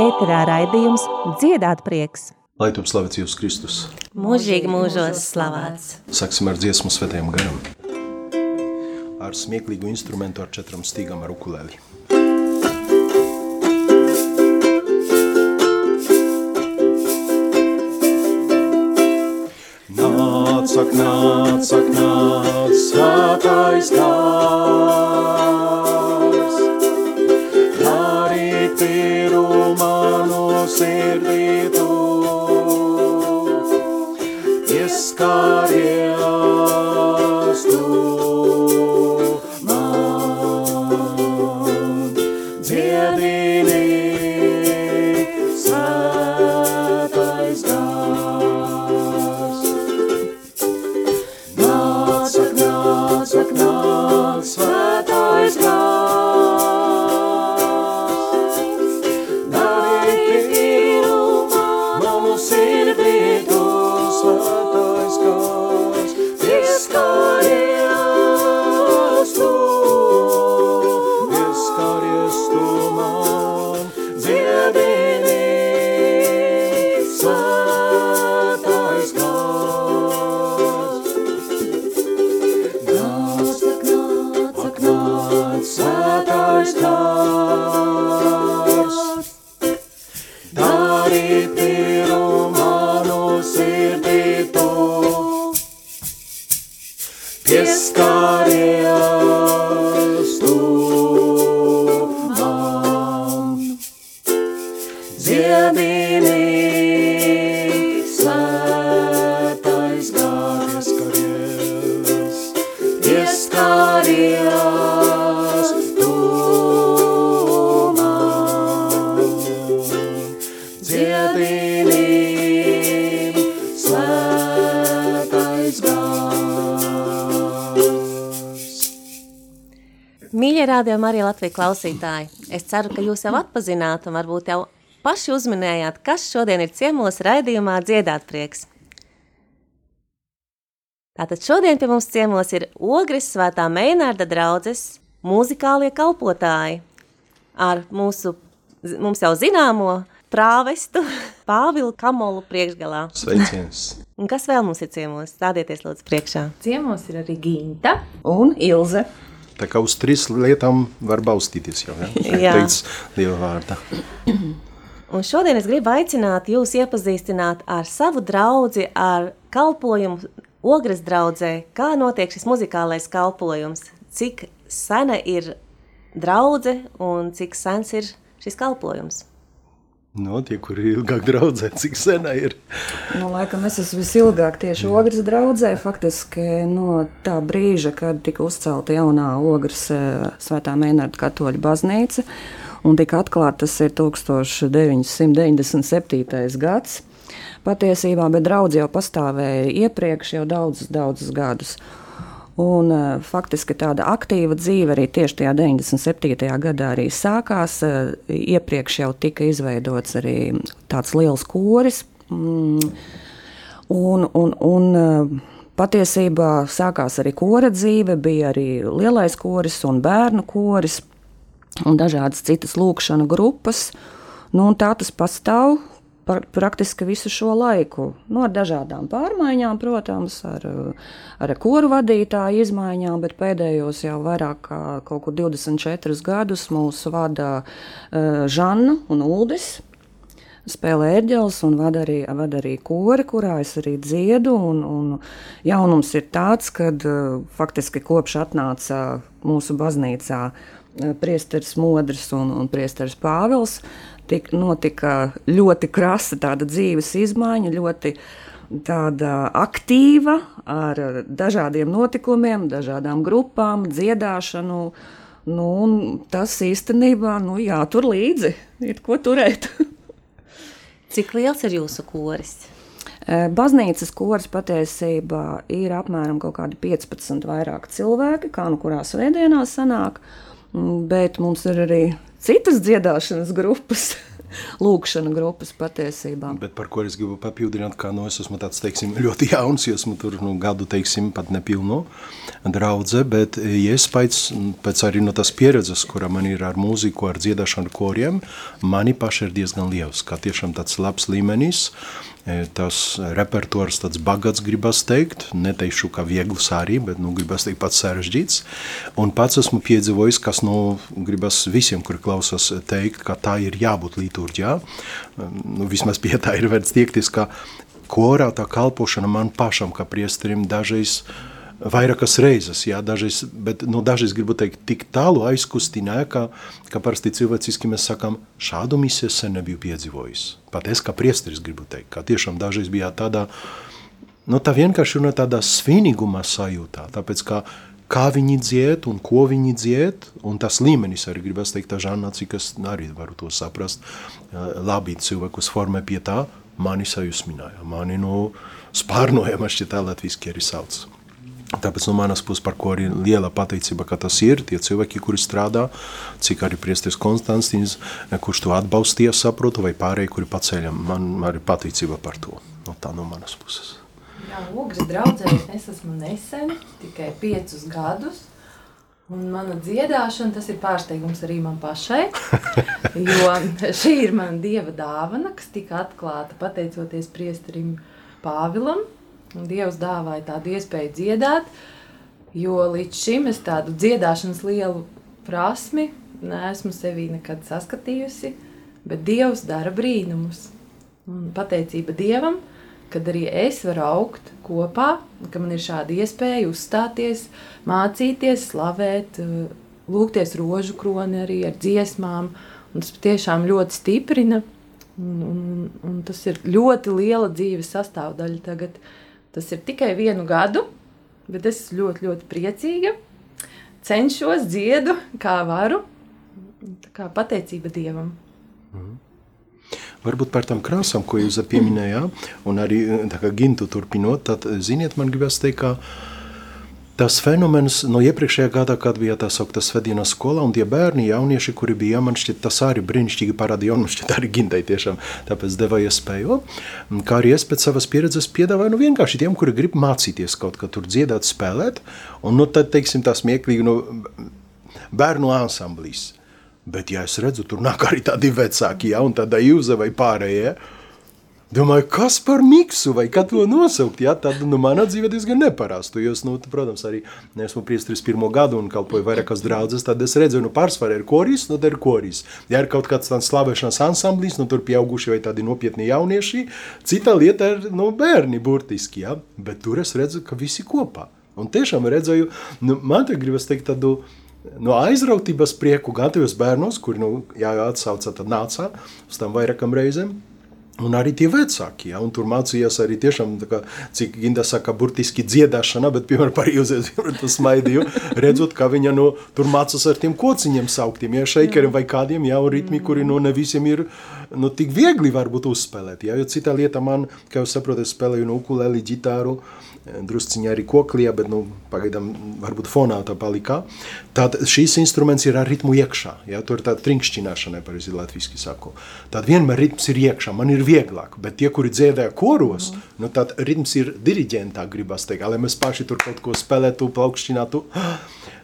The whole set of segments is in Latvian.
Ēterā raidījums Dziedāt prieks. Lai tu slavēts Jēzus Kristus. Mūžīgi mūžos slavēts. Sāksim ar dziesmu svētajam garam. Ar smieklīgu instrumentu ar četrām stīgām ar ukulēli. Nāc, ak, nāc, ak, nāc, svētais gars. Latvijas klausītāji. Es ceru, ka jūs jau atpazināt un varbūt jau paši uzminējāt, kas šodien ir ciemos raidījumā Dziedāt prieks. Tātad šodien pie mums ciemos ir Ogres svētā Meinārda draudzes mūzikālie kalpotāji ar mūsu, mums jau zināmo prāvestu Pāvilu Kamolu priekšgalā. Sveiciens! Un kas vēl mums ir ciemos? Stādieties lūdzu priekšā. Ciemos ir arī Ginta. un Ilze. Tā kā uz trīs lietām var balstīties jau, ja? Jā. Teikts Dieva vārdā. Un šodien es gribu aicināt jūs iepazīstināt ar savu draugu, ar kalpošanu Ogres draudzē, kā notiek šis muzikālais kalpojums, cik sena ir draudzene un cik sens ir šis kalpojums. No, tie, kuri ilgāk draudzē, cik sena ir. Nu, laikam es esmu visilgāk tieši ogres draudzē, faktiski no tā brīža, kad tika uzcelta jaunā ogres eh, svētā Mēnarda katoļu baznīca, un tika atklāta tas ir 1997. gads. Patiesībā, bet draudz jau pastāvēja iepriekš jau daudzus, daudzus gadus. Un, uh, faktiski tāda aktīva dzīve arī tieši tajā 97. gadā arī sākās. Uh, iepriekš jau tika izveidots arī tāds liels koris. Mm, un, un, un, uh, patiesībā sākās arī kora dzīve, bija arī lielais koris un bērnu koris un dažādas citas lūkšana grupas. Nu, tā tas pastāv par, praktiski visu šo laiku. Nu, ar dažādām pārmaiņām, protams, ar, ar koru vadītāju izmaiņām, bet pēdējos jau vairāk kā kaut kur 24 gadus mūs vada uh, Žanna un Uldis. Spēlē ērģeles un vada arī, vada arī kori, kurā es arī dziedu. Un, un jaunums ir tāds, ka uh, faktiski kopš atnāca mūsu baznīcā uh, priesteris Modris un, un priesteris Pāvils, tik, notika ļoti krasa tāda dzīves izmaiņa, ļoti tāda aktīva, ar dažādiem notikumiem, dažādām grupām, dziedāšanu. Nu, tas īstenībā nu, jātur līdzi, ir ko turēt. Cik liels ir jūsu koris? Baznīcas koris patiesībā ir apmēram kaut kādi 15 vairāk cilvēki, kā nu kurā svētdienā sanāk, bet mums ir arī citas dziedāšanas grupas. Lūkšana grupas patiesībā. Bet par ko es gribu papildināt, kā nu, es esmu tāds, teiksim, ļoti jauns, jo esmu tur nu, gadu, teiksim, pat nepilnu draudze, bet iespējas pēc arī no tās pieredzes, kura man ir ar mūziku, ar dziedāšanu koriem, mani paši ir diezgan liels, kā tiešām tāds labs līmenis, E, tas repertuārs tāds bagats, gribas teikt, neteikšu, ka viegls arī, bet, nu, gribas teikt pats sarežģīts. Un pats esmu piedzīvojis, kas, nu, gribas visiem, kuri klausās, teikt, ka tā ir jābūt liturģijā. Nu, vismaz pie tā ir vērts tiekties, ka korā tā kalpošana man pašam, kā priesterim, dažreiz vairākas reizes, jā, dažreiz, bet nu, dažreiz gribu teikt, tik tālu aizkustināja, ka, ka parasti cilvēciski mēs sakām, šādu misiju sen nebiju piedzīvojis. Pat es kā priesteris gribu teikt, ka tiešām dažreiz bija tādā, nu tā vienkārši ir tādā svinīguma sajūtā, tāpēc kā, kā viņi dzied un ko viņi dzied, un tas līmenis arī gribas teikt, tā Žanna, cik es arī varu to saprast, labi cilvēkus formē pie tā, mani sajūsmināja, mani nu spārnoja, man šķiet tā latviski arī sauc. Tāpēc no manas puses, par ko arī liela pateicība, ka tas ir tie cilvēki, kuri strādā, cik arī priestis Konstantīns, kurš to atbalstīja, saprotu, vai pārējie, kuri paceļam, man arī pateicība par to. No tā no manas puses. Jā, Ogres draudzē es esmu nesen, tikai piecus gadus, un mana dziedāšana, tas ir pārsteigums arī man pašai, jo šī ir mana dieva dāvana, kas tika atklāta pateicoties priesterim Pāvilam, Un Dievs dāvāja tādu iespēju dziedāt, jo līdz šim es tādu dziedāšanas lielu prasmi neesmu sevī nekad saskatījusi, bet Dievs dara brīnumus. Un pateicība Dievam, kad arī es varu augt kopā, ka man ir šāda iespēja uzstāties, mācīties, slavēt, lūgties rožu kroni arī ar dziesmām, tas tiešām ļoti stiprina, un, un, un tas ir ļoti liela dzīves sastāvdaļa tagad, Tas ir tikai vienu gadu, bet es ļoti, ļoti priecīga. Cenšos, dziedu, kā varu. Tā kā pateicība Dievam. Mm. Varbūt par tām krāsām, ko jūs pieminējāt, un arī gintu turpinot, tad, ziniet, man gribas teikt, ka tas fenomens no iepriekšējā gada, kad bija tā saukta svētdienas skolā, un tie bērni, jaunieši, kuri bija, man šķiet, tas arī brīnišķīgi parādīja, un man šķiet arī gintai tiešām tāpēc deva iespēju, kā arī es pēc savas pieredzes piedāvāju, nu vienkārši tiem, kuri grib mācīties kaut kā tur dziedāt, spēlēt, un nu tad, teiksim, tā smieklīgi, nu, bērnu ansamblīs. Bet, ja es redzu, tur nāk arī tādi vecāki, ja, un tāda jūza vai pārējie, Domāju, kas par miksu vai kā to nosaukt? Ja? Tad nu, manā dzīvē diezgan neparastu. Jo, nu, protams, arī esmu priesteris pirmo gadu un kalpoju vairākas draudzes. Tad es redzu, nu, pārsvarā ir koris, nu, ir koris. Ja ir kaut kāds tāds slavēšanas ansamblis, nu, tur pieauguši vai tādi nopietni jaunieši, cita lieta ir nu, bērni burtiski. Ja? Bet tur es redzu, ka visi kopā. Un tiešām redzēju, nu, man te gribas teikt tādu no aizrautības prieku gatavos bērnos, kuri nu, jāatsauca, tad nāca uz tam vairākam reizēm. Un arī tie vecāki, ja, un tur mācījās arī tiešām, kā, cik Ginda saka, burtiski dziedāšana, bet, piemēram, par Jūzēs, tas smaidīju, redzot, kā viņa, nu, tur mācās ar tiem kociņiem sauktiem, ja, šeikeriem vai kādiem, ja, un ritmi, kuri, nu, ne visiem ir, nu, tik viegli varbūt uzspēlēt, ja, jo cita lieta man, kā jūs saprotat, spēlēju no ukuleli, ģitāru, uh, drusciņā arī koklija, bet nu, pagaidām varbūt fonā tā palikā. Tad šīs instruments ir ar ritmu iekšā. Ja? Tur ir tāda trinkšķināšana, pareizi latviski saku. Tad vienmēr ritms ir iekšā, man ir vieglāk, bet tie, kuri dziedāja koros, mm. nu tad ritms ir diriģentā, gribas teikt, lai mēs paši tur kaut ko spēlētu, plaukšķinātu.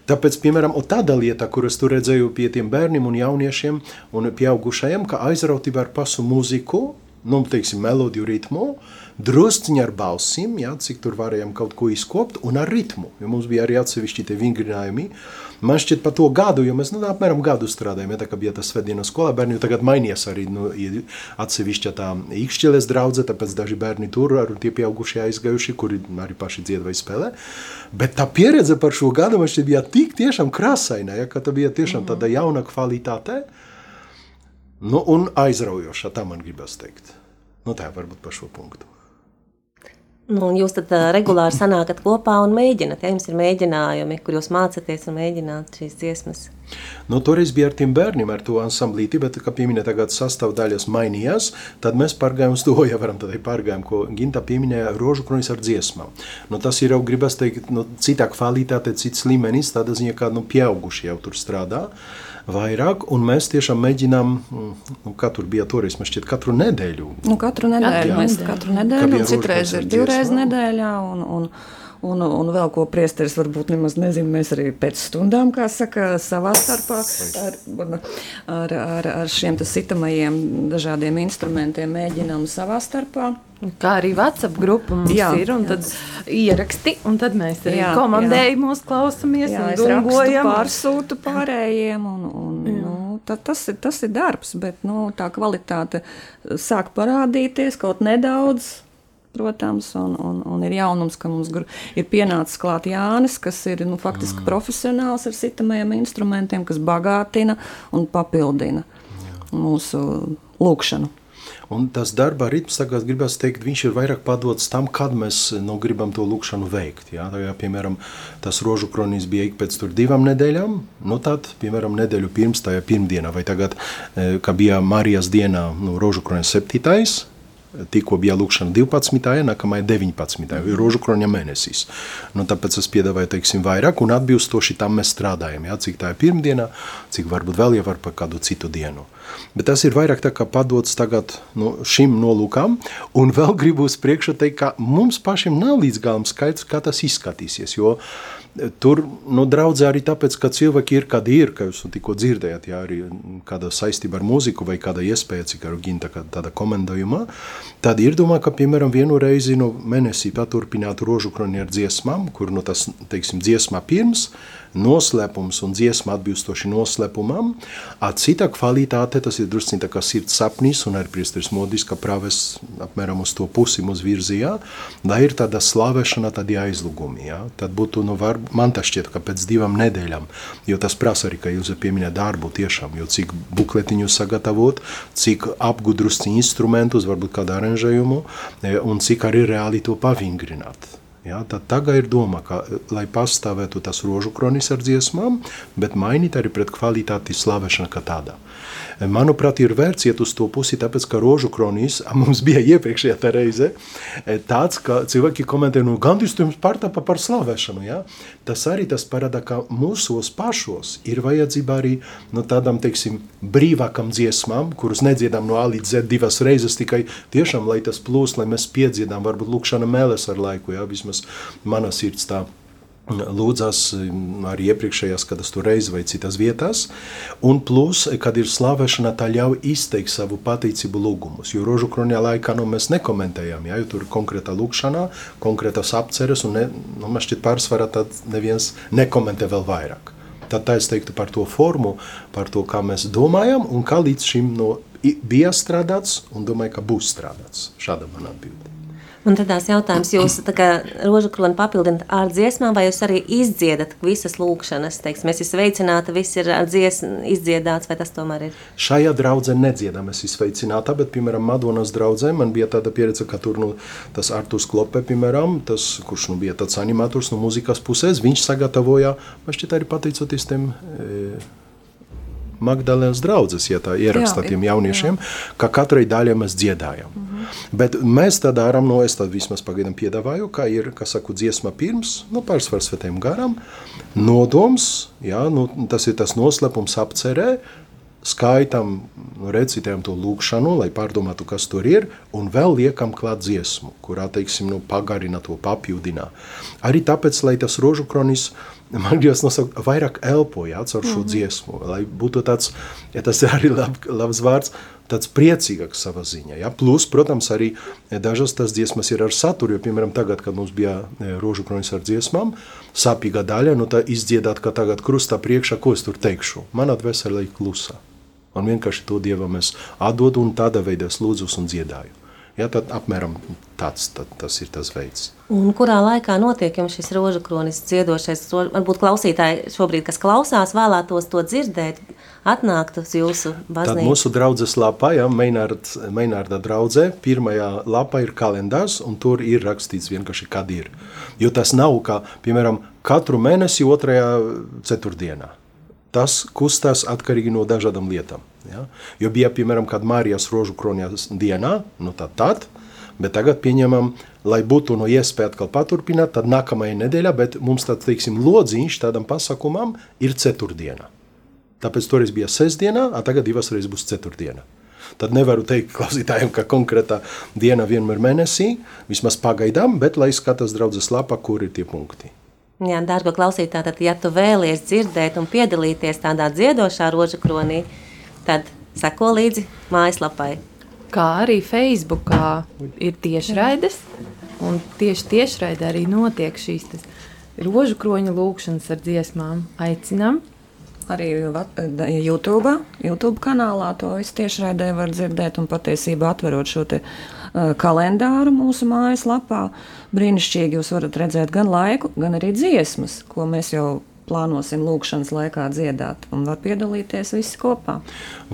Tāpēc, piemēram, tāda lieta, kuras tur redzēju pie tiem bērniem un jauniešiem un pieaugušajiem, ka aizrautība ar pasu mūziku, nu, teiksim, melodiju ritmu, drusciņi ar balsīm, ja, cik tur varējām kaut ko izkopt, un ar ritmu. Jo mums bija arī atsevišķi tie vingrinājumi. Man šķiet, pa to gadu, jo mēs nu, apmēram gadu strādājam, ja tā kā bija tas svētdienas skolā, bērni tagad mainījās arī nu, atsevišķa tā īkšķeles draudze, tāpēc daži bērni tur ar tie pieaugušie aizgājuši, kuri arī paši dzied vai spēlē. Bet tā pieredze par šo gadu man šķiet bija tik tiešām krasaina, ja, ka tā bija tiešām mhm. tāda jauna kvalitāte, nu, un aizraujoša, tā man gribas teikt. Nu tā varbūt par šo punktu. Nu, jūs tad uh, regulāri sanākat kopā un mēģināt, ja jums ir mēģinājumi, kur jūs mācāties un mēģināt šīs dziesmas. Nu, toreiz bija ar tiem bērniem, ar to ansamblīti, bet, kā pieminēja, tagad sastāvdaļas mainījās. Tad mēs pārgājām uz to, ja varam tādā pārgājām, ko Ginta pieminēja, rožu kronis ar dziesmām. Nu, tas ir jau, gribas teikt, nu, citā kvalitāte, cits līmenis, tādā ziņā, kā nu, pieauguši jau tur strādā vairāk, un mēs tiešām mēģinām, nu, kā tur bija toreiz, mēs šķiet katru nedēļu. Nu, katru nedēļu, Jā. mēs katru nedēļu, citreiz ir divreiz nedēļā, un, un, Un, un vēl ko priesteris varbūt nemaz nezina, mēs arī pēc stundām, kā saka, savā starpā ar, ar, ar, ar šiem sitamajiem dažādiem instrumentiem mēģinām savā starpā. Kā arī WhatsApp grupa mums jā, ir, un jā. tad ieraksti, un tad mēs arī jā, komandējumos klausāmies jā, un dungojam. Pārsūtu pārējiem, un, un nu, tā, tas, ir, tas ir darbs, bet nu, tā kvalitāte sāk parādīties kaut nedaudz protams, un, un, un ir jaunums, ka mums ir pienācis klāt Jānis, kas ir nu, faktiski mm. profesionāls ar sitamajiem instrumentiem, kas bagātina un papildina Jā. mūsu lūkšanu. Un tas darba ritms, tagad gribas teikt, viņš ir vairāk padots tam, kad mēs nu, gribam to lūkšanu veikt. Jā, tā, jā, piemēram, tas rožu kronis bija ik pēc divām nedēļām, nu tad, piemēram, nedēļu pirms tajā pirmdienā, vai tagad, eh, kad bija Marijas dienā, nu, rožu kronis septītais, tikko bija lūkšana 12. nākamajā 19. ir rožu kroņa mēnesis. Nu, tāpēc es piedāvāju teiksim, vairāk un atbilstoši tam mēs strādājam. Ja? Cik tā ir pirmdienā, cik varbūt vēl jau var par kādu citu dienu. Bet tas ir vairāk tā kā padots tagad nu, šim nolūkam, un vēl gribu uz priekšu teikt, ka mums pašiem nav līdz galam skaidrs, kā tas izskatīsies, jo Tur nu, draudzē arī tāpēc, ka cilvēki ir kādi ir, kā jūs tikko dzirdējāt, jā, arī kāda saistība ar mūziku vai kāda iespēja, cik ar ginta tāda komendējumā, tad ir domā, ka, piemēram, vienu reizi nu, mēnesī paturpināt rožu kroni ar dziesmām, kur nu, tas, teiksim, dziesmā pirms, noslēpums un dziesma atbilstoši noslēpumam, a cita kvalitāte, tas ir drusciņ tā kā sirds sapnis, un arī priesteris modis, ka praves apmēram uz to pusi mūs virzījā, lai ir tāda slavēšana, tādi aizlūgumi, ja? tad būtu, nu, var, man tas šķiet, ka pēc divām nedēļām, jo tas prasa arī, ka jūs pieminē darbu tiešām, jo cik bukletiņu sagatavot, cik apgudrus instrumentus, varbūt kādu aranžējumu, e, un cik arī reāli to pavingrināt. Ja, tad tagad ir doma, ka, lai pastāvētu tas rožu kronis ar dziesmām, bet mainīt arī pret kvalitāti slavēšana kā tādā manuprāt, ir vērts iet uz to pusi, tāpēc, ka rožu kronīs mums bija iepriekšējā reize e, tāds, ka cilvēki komentē, nu, gandrīz tu jums pārtapa par slavēšanu, ja? Tas arī tas parāda, ka mūsos pašos ir vajadzība arī nu, tādām, teiksim, brīvākam dziesmām, kurus nedziedām no A līdz Z divas reizes, tikai tiešām, lai tas plūst, lai mēs piedziedām, varbūt lūkšana mēles ar laiku, ja? vismaz mana sirds tā lūdzās mm, arī iepriekšējās, kad es tur reizi vai citās vietās, un plus, kad ir slavēšana, tā ļauj izteikt savu pateicību lūgumus, jo rožu kronijā laikā nu, mēs nekomentējām, ja, jo tur ir konkrēta lūkšana, konkrētas apceres, un ne, nu, man šķiet pārsvarā tad neviens nekomentē vēl vairāk. Tad tā es teiktu par to formu, par to, kā mēs domājam, un kā līdz šim no, bija strādāts, un domāju, ka būs strādāts. Šāda man atbilde. Un tad tās jautājums, jūs tā kā rožu kroni papildināt ar dziesmām, vai jūs arī izdziedat visas lūkšanas, teiksim, es sveicināta, viss ir ar dziesmu izdziedāts, vai tas tomēr ir? Šajā draudzē nedziedam es izsveicināta, bet, piemēram, Madonas draudzē man bija tāda pieredze, ka tur, nu, tas Arturs Klope, piemēram, tas, kurš, nu, bija tāds animators no mūzikas pusēs, viņš sagatavoja, man šķiet arī pateicoties tiem, e, Magdalēnas draugas, ja tā ierakstā tiem jauniešiem, jā. ka katrai daļai mēs dziedājam. Mm -hmm. Bet mēs tā darām, no es tad vismaz pagaidām piedāvāju, ka ir, kas saku, dziesma pirms, nu, pārsvaru svētiem garam, nodoms, jā, nu, tas ir tas noslēpums apcerē, skaitam, nu, recitējam to lūkšanu, lai pārdomātu, kas tur ir, un vēl liekam klāt dziesmu, kurā, teiksim, nu, pagarina to papildinā. Arī tāpēc, lai tas rožu kronis, uh, man gribas nosaukt, vairāk elpoja caur šo mm -hmm. dziesmu, lai būtu tāds, ja tas ir arī lab, labs vārds, tāds priecīgāks savā ziņā. Ja? Plus, protams, arī dažas tas dziesmas ir ar saturu, jo, piemēram, tagad, kad mums bija e, rožu kronis ar dziesmām, sāpīga daļa, nu tā izdziedāt, ka tagad krustā priekšā, ko es tur teikšu. Man atveselē ir klusā. Un vienkārši to Dievam es atdodu un tādā veidā lūdzu un dziedāju. Ja, tad apmēram tāds tad, tas ir tas veids. Un kurā laikā notiek jums šis rožu kronis dziedošais? Varbūt klausītāji šobrīd, kas klausās, vēlētos to dzirdēt, atnākt uz jūsu baznīcu. Tad mūsu draudzes lapā, ja, Meinārda, Meinārda draudzē, pirmajā lapā ir kalendārs, un tur ir rakstīts vienkārši, kad ir. Jo tas nav kā, piemēram, katru mēnesi otrajā ceturtdienā. tas kustās atkarīgi no dažādām lietām. Ja? Jo bija, piemēram, kad Mārijas rožu kronijas dienā, nu tad tad, bet tagad pieņemam, lai būtu no iespēja atkal paturpināt, tad nākamajā nedēļā, bet mums tad, teiksim, lodziņš tādam pasakumam ir ceturtdiena. Tāpēc toreiz bija sestdienā, a tagad divas reizes būs ceturtdiena. Tad nevaru teikt klausītājiem, ka konkrētā diena vienmēr mēnesī, vismaz pagaidām, bet lai skatās draudzes lapā, kur ir tie punkti. Jā, dārgo klausītāji, tad, ja tu vēlies dzirdēt un piedalīties tādā dziedošā roža kronī, tad seko līdzi mājaslapai. Kā arī Facebookā ir tiešraides, un tieši tiešraidē arī notiek šīs tas rožu kroņa lūkšanas ar dziesmām. Aicinām! Arī YouTube, YouTube kanālā to visu tiešraidē var dzirdēt, un patiesībā atverot šo te, uh, kalendāru mūsu mājaslapā, brīnišķīgi jūs varat redzēt gan laiku, gan arī dziesmas, ko mēs jau plānosim lūkšanas laikā dziedāt, un var piedalīties visi kopā.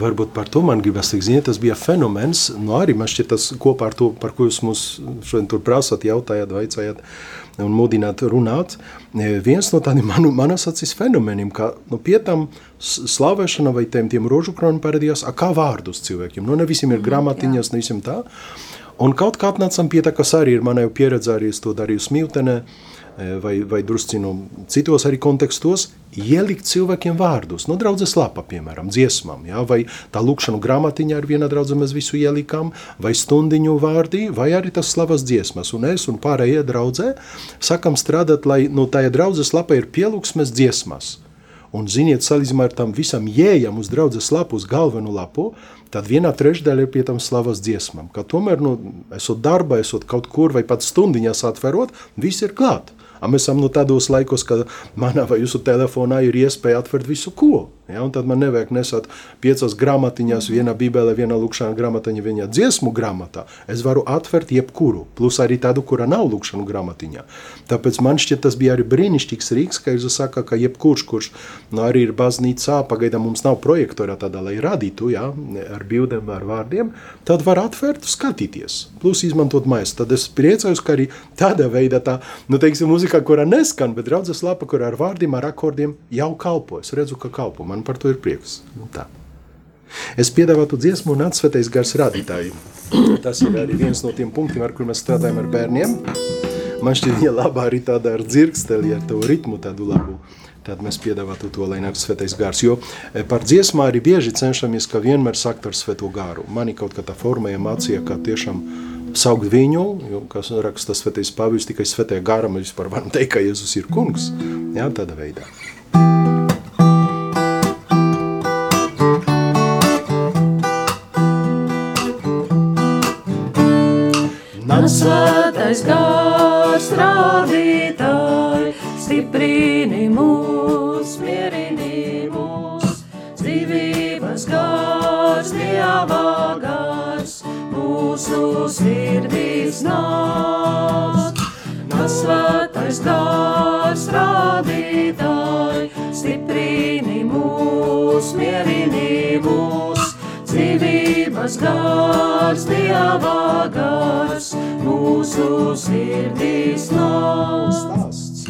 Varbūt par to man gribas teikt, ziniet, tas bija fenomens, nu arī man šķiet tas kopā ar to, par ko jūs mums šodien tur prasat, jautājāt, vaicājāt, un mudināt runāt. E, viens no tādiem manu, manas acīs fenomeniem, ka nu, pie tam slavēšana vai tiem, tiem rožu kroni parādījās, kā vārdus cilvēkiem. Nu, ne visiem ir mm, gramatiņas, ne visiem tā. Un kaut kā atnācam pie tā, kas arī ir manai pieredze, arī es to darīju smiltenē, E, vai, vai druscinu citos arī kontekstos, ielikt cilvēkiem vārdus. No draudzes lapa, piemēram, dziesmām, ja? vai tā lūkšanu grāmatiņā ar viena draudze mēs visu ielikām, vai stundiņu vārdi, vai arī tas slavas dziesmas. Un es un pārējie draudzē sakam strādāt, lai no tajā draudzes lapa ir pielūksmes dziesmas. Un, ziniet, salīdzinājumā ar tam visam jējam uz draudzes lapu, uz galveno lapu, tad viena trešdaļa ir pie tam slavas dziesmām. Ka tomēr, nu, esot darbā, esot kaut kur vai pat stundiņās atverot, viss ir klāt. A mēs esam nu, tādos laikos, kad manā vai jūsu telefonā ir iespēja atvērt visu ko. Ja, tad man nevajag nesāt piecas grāmatiņas, viena bībele, viena lūkšana grāmatiņa, viena dziesmu grāmatā. Es varu atvērt jebkuru, plus arī tādu, kura nav lūkšanu grāmatiņā. Tāpēc man šķiet, tas bija arī brīnišķīgs rīks, ka jūs saka, ka jebkurš, kurš nu, arī ir baznīcā, pagaidām mums nav projektora tādā, lai radītu, ja, ar bildēm, ar vārdiem, tad var atvērt, skatīties, plus izmantot maisu. Tad es priecājos, ka arī tādā veidā tā, nu, teiksim, muzikā, kurā neskan, bet draudzes lapa, kur ar vārdiem, ar akordiem jau kalpo. Es redzu, ka kalpo. Man par to ir prieks. Nu, tā. Es piedāvātu dziesmu un atsvētais gars rādītāju. Tas ir arī viens no tiem punktiem, ar kur mēs strādājam ar bērniem. Man šķiet, ja labā arī tāda ar dzirksteli, ar to ritmu tādu labu, tad mēs piedāvātu to, lai nāk svētais gars. Jo e, par dziesmā arī bieži cenšamies, ka vienmēr sakt ar svēto gāru. Mani kaut kā tā formēja mācīja, ka tiešām saukt viņu, jo, kas raksta svētais pavijs, tikai svētajā gārā mēs vispār varam teikt, ka Jēzus ir kungs. Jā, tādā veidā. Svētais gars rādītāji, stiprini mūs, mierini mūs, dzīvības gars, dievā gars, mūsu sirdīs nāk. Nas svētais gars rādītāji, stiprini mūs, mierini mūs, dzīvības gars, dievā gars, mūsu sirdīs stāsts.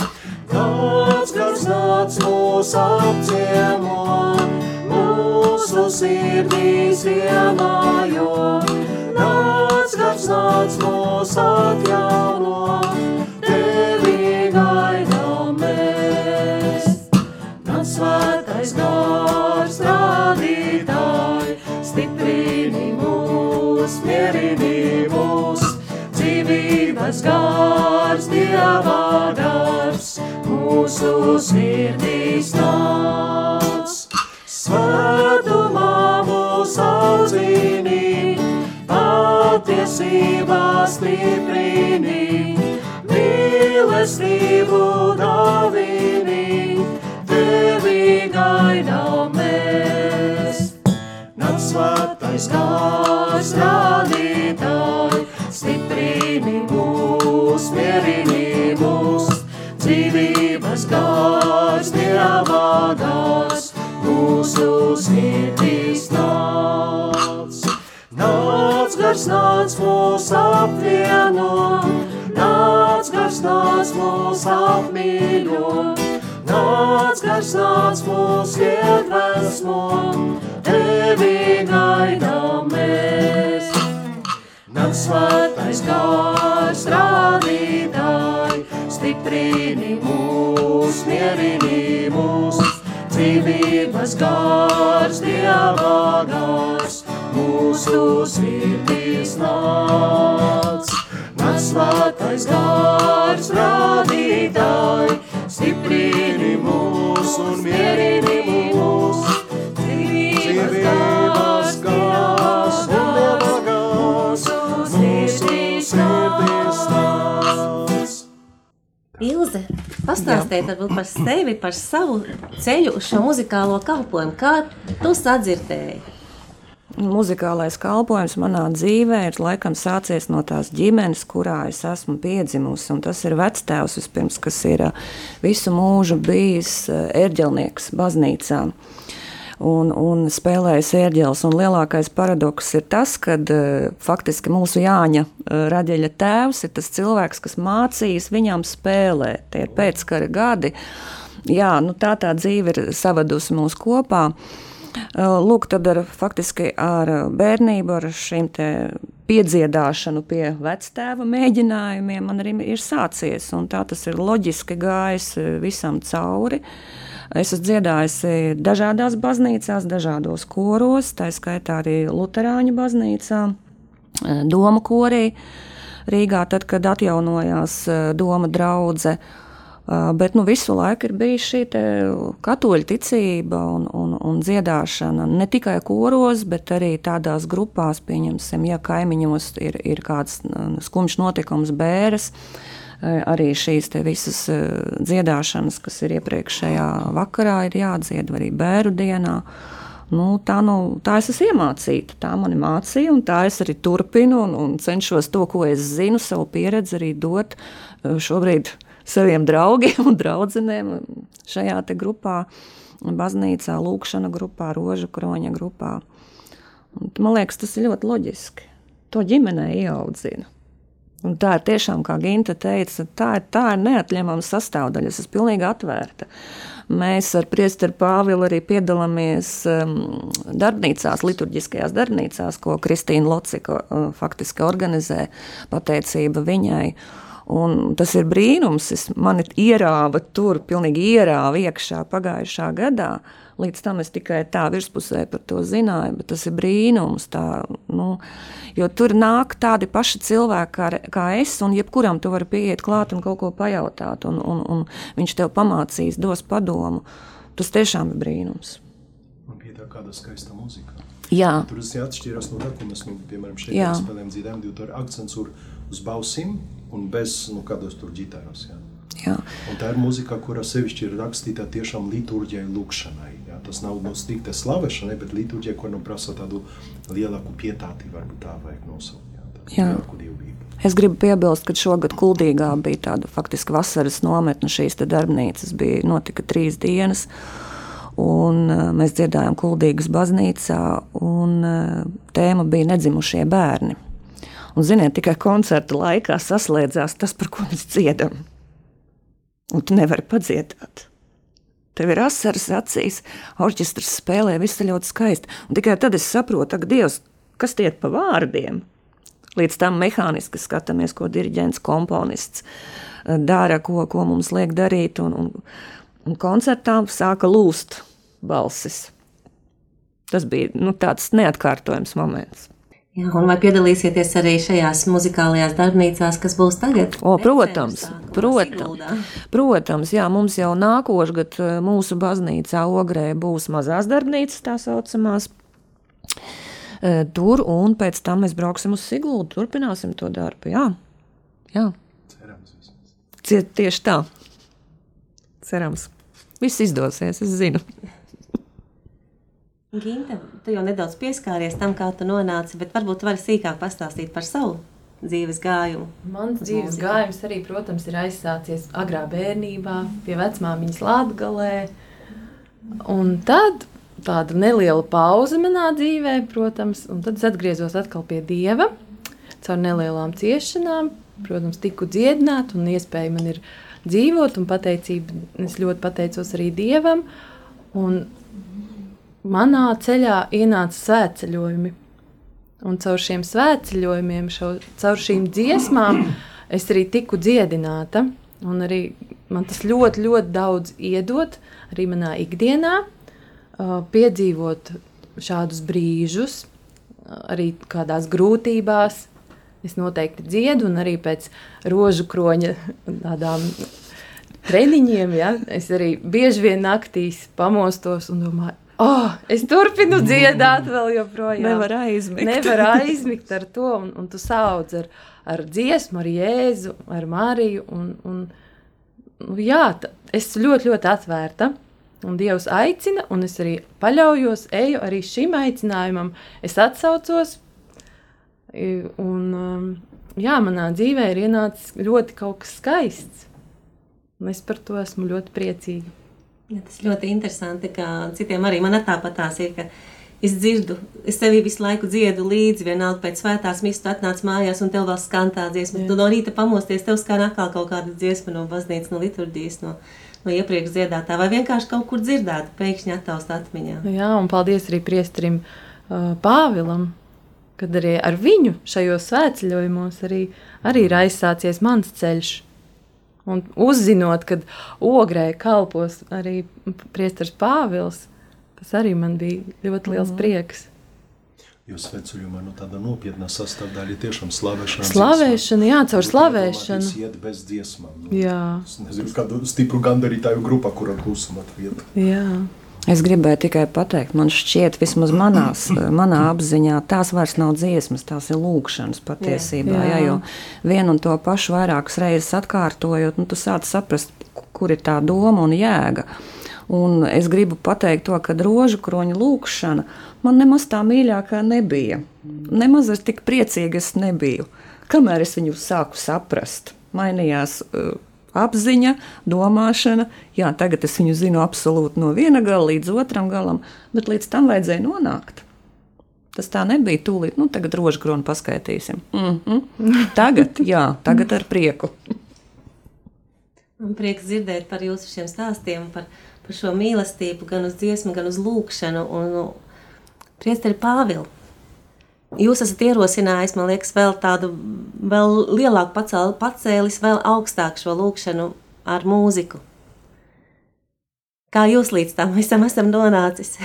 Kāds gars nāc mūs apciemo, mūsu sirdīs iemājo, nāc gars nāc mūs atjauno, dzīvības gars, Dieva gars, mūsu sirdīs nāc. Svētumā mūs audzini, patiesībā stiprini, mīlestību dāvini, tevi gaidām mēs. Nāc svētais gars rādītāji, stiprini mūs, mūs, dzīvības gars, dievā gars, mūsu sirdīs nāc. Nāc gars, nāc mūs apvieno, nāc gars, nāc mūs apmīļo, nāc, kas nāc mūs iedvesmo, tevi gaidām mēs. Nāc svētais rādītāji, stiprini mūs, mierini mūs, dzīvības gārs, dievā gārs, mūsu sirdīs nāc. Svētais gārs rādītāji, stiprini mūs un mierini Ilze, pastāstiet par sevi, par savu ceļu uz šo muzikālo kalpošanu. Kā tu sadzirdēji? Muzikālais kalpojums manā dzīvē ir laikam sācies no tās ģimenes, kurā es esmu piedzimusi. Tas ir vectēvs, vispirms, kas ir visu mūžu bijis ā, ērģelnieks baznīcā. Un, un spēlējis ērģeles. Un lielākais paradoks ir tas, ka faktiski mūsu Jāņa ā, Raģeļa tēvs ir tas cilvēks, kas mācījis viņam spēlēt. Tie ir pēckara gadi. Jā, nu tā tā dzīve ir savadusi mūs kopā. Lūk, tad ar, faktiski ar bērnību, ar šīm piedziedāšanu pie vectēva mēģinājumiem man arī ir sācies. un Tā tas ir loģiski gājis visam cauri. Es esmu dziedājusi dažādās baznīcās, dažādos koros, tā skaitā arī Lutāņu baznīcā, Doma korī. Rīgā, tad, kad atjaunojās Doma draudzene, Bet nu, visu laiku ir bijusi šī katoļu ticība un, un, un dziedāšana ne tikai koros, bet arī tādās grupās, pieņemsim, ja kaimiņos ir, ir kāds skumjš notikums, bēres. Arī šīs visas dziedāšanas, kas ir iepriekšējā vakarā, ir jādzied arī bērnu dienā. Nu, tā, nu, tā es esmu iemācīta, tā mani mācīja, un tā es arī turpinu un, un cenšos to, ko es zinu, savu pieredzi arī dot šobrīd saviem draugiem un draudzenēm šajā grupā, baznīcā, lūkšana grupā, rožu kroņa grupā. Un, man liekas, tas ir ļoti loģiski. To ģimenē ieaudzina. Un tā ir tiešām, kā Ginta teica, tā ir, tā ir neatņemama sastāvdaļa. Es esmu pilnīgi atvērta. Mēs ar Priesteru Pāvilu arī piedalāmies um, darbnīcās, liturģiskajās darbnīcās, ko Kristīna Locika uh, faktiski organizē, pateicība viņai. Uh, Un tas ir brīnums. Es mani ierāva tur, pilnīgi ierāva iekšā pagājušā gadā. Līdz tam es tikai tā virspusē par to zināju, bet tas ir brīnums. Tā, nu, jo tur nāk tādi paši cilvēki kā, kā es, un jebkuram tu vari pieiet klāt un kaut ko pajautāt, un, un, un viņš tev pamācīs, dos padomu. Tas tiešām ir brīnums. Man tā kāda skaista muzika. Jā. Tur tas atšķīrās no tā, ko mēs, nu, piemēram, šeit Jā. spēlējam dziedājam, jo tur akcents ir uz balsīm un bez nu, kādos tur ģitāras. Jā. Jā. Un tā ir mūzika, kura sevišķi ir rakstīta tiešām liturģijai, lūkšanai. Tas nav no strikta slavēšanai, bet liturģija, kur nu prasa tādu lielāku pietāti, varbūt tā vajag nosaukt. Jā. Es gribu piebilst, ka šogad Kuldīgā bija tāda faktiski vasaras nometne šīs darbnīcas, bija notika trīs dienas. Un, uh, mēs dziedājām Kuldīgas baznīcā, un uh, tēma bija nedzimušie bērni. Un, ziniet, tikai koncerta laikā saslēdzās tas, par ko mēs dziedam. Un tu nevari padziedāt. Tev ir asaras acīs, orķestris spēlē, viss ir ļoti skaisti. Un tikai tad es saprotu, ka Dievs, kas tiek pa vārdiem, līdz tam mehāniski skatāmies, ko diriģents, komponists eh, dara, ko, ko mums liek darīt. Un, un, un koncertā sāka lūst balsis. Tas bija nu, tāds neatkārtojams moments. Jā, un vai piedalīsieties arī šajās muzikālajās darbnīcās, kas būs tagad? O, protams, protams, protams, jā, mums jau nākošgad eh, mūsu baznīcā Ogrē būs mazās darbnīcas, tā saucamās. Eh, tur, un pēc tam mēs brauksim uz Siguldu, turpināsim to darbu. Jā, jā. Cerams, vismaz. Tieši tā. Cerams. Viss izdosies, es zinu. Ginta, tu jau nedaudz pieskāries tam, kā tu nonāci, bet varbūt vari sīkāk pastāstīt par savu dzīves gājumu. Mans dzīves mūzika. gājums arī, protams, ir aizsācies agrā bērnībā, pie vecmāmiņas Latgalē. Un tad tāda neliela pauze manā dzīvē, protams, un tad es atgriezos atkal pie Dieva caur nelielām ciešanām, protams, tiku dziedināt, un iespēja man ir dzīvot, un pateicība, es ļoti pateicos arī Dievam. Un manā ceļā ienāca svētceļojumi. Un caur šiem svētceļojumiem, šo, caur šīm dziesmām, es arī tiku dziedināta. Un arī man tas ļoti, ļoti daudz iedod arī manā ikdienā, uh, piedzīvot šādus brīžus, uh, arī kādās grūtībās. Es noteikti dziedu, un arī pēc rožu kroņa tādām treniņiem, ja, es arī bieži vien naktīs pamostos un domāju, Oh, es turpinu dziedāt, vēl joprojām. Nevar aizmigt. Nevar aizmigt ar to, un, un tu sauc ar, ar dziesmu, ar Jēzu, ar Mariju. Un, un, nu, jā, ta, es ļoti, ļoti atvērta. Un Dievs aicina, un es arī paļaujos, eju arī šim aicinājumam. Es atsaucos, un um, jā, manā dzīvē ir ienācis ļoti kaut kas skaists. Un es par to esmu ļoti priecīga. Ja, tas ļoti interesanti, ka citiem arī man tāpatās ir, ka es dzirdu, es tevi visu laiku dziedu līdzi, vienalga pēc svētās mistas atnāc mājās un tev vēl skan tā dziesma. Tu no rīta pamosties, tev skan atkal kaut kāda dziesma no baznīcas, no liturģijas, no, no iepriekš dziedātā vai vienkārši kaut kur dzirdēta, pēkšņi attaust atmiņā. Jā, un paldies arī priestrim uh, Pāvilam, kad arī ar viņu šajos svētceļojumos arī, arī ir aizsācies mans ceļš. Un uzzinot, ka ogrē kalpos arī priesteris Pāvils, tas arī man bija ļoti liels mm. prieks. Jūs sveceļojumā no tāda nopietna sastāvdaļa tiešām slavēšana. Slavēšana, jā, caur slavēšanu. Jūs iet bez dziesmām. Nu, jā. Es nezinu, kādu stipru gandarītāju grupa, kura klusuma atvieta. Jā. Es gribēju tikai pateikt, man šķiet, vismaz manās, manā apziņā, tās vairs nav dziesmas, tās ir lūkšanas patiesībā. Jā, jā. Jā, jo vienu un to pašu vairākas reizes atkārtojot, nu, tu sāc saprast, kur ir tā doma un jēga. Un es gribu pateikt to, ka rožu kroņa lūkšana man nemaz tā mīļākā nebija. Nemaz tik priecīga es nebiju. Kamēr es viņu sāku saprast, mainījās. Uh, apziņa, domāšana. Jā, tagad es viņu zinu absolūti no viena gala līdz otram galam, bet līdz tam vajadzēja nonākt. Tas tā nebija tūlīt, nu tagad rožu kronu paskaitīsim. Mm -hmm. Tagad, jā, tagad ar prieku. Man prieks dzirdēt par jūsu šiem stāstiem, par, par šo mīlestību, gan uz dziesmu, gan uz lūkšanu. Un, nu, priesteri Pāvilu, Jūs esat ierosinājis, man liekas, vēl tādu vēl lielāku pacēli, pacēlis, vēl augstāk šo lūkšanu ar mūziku. Kā jūs līdz tam visam esam nonācis?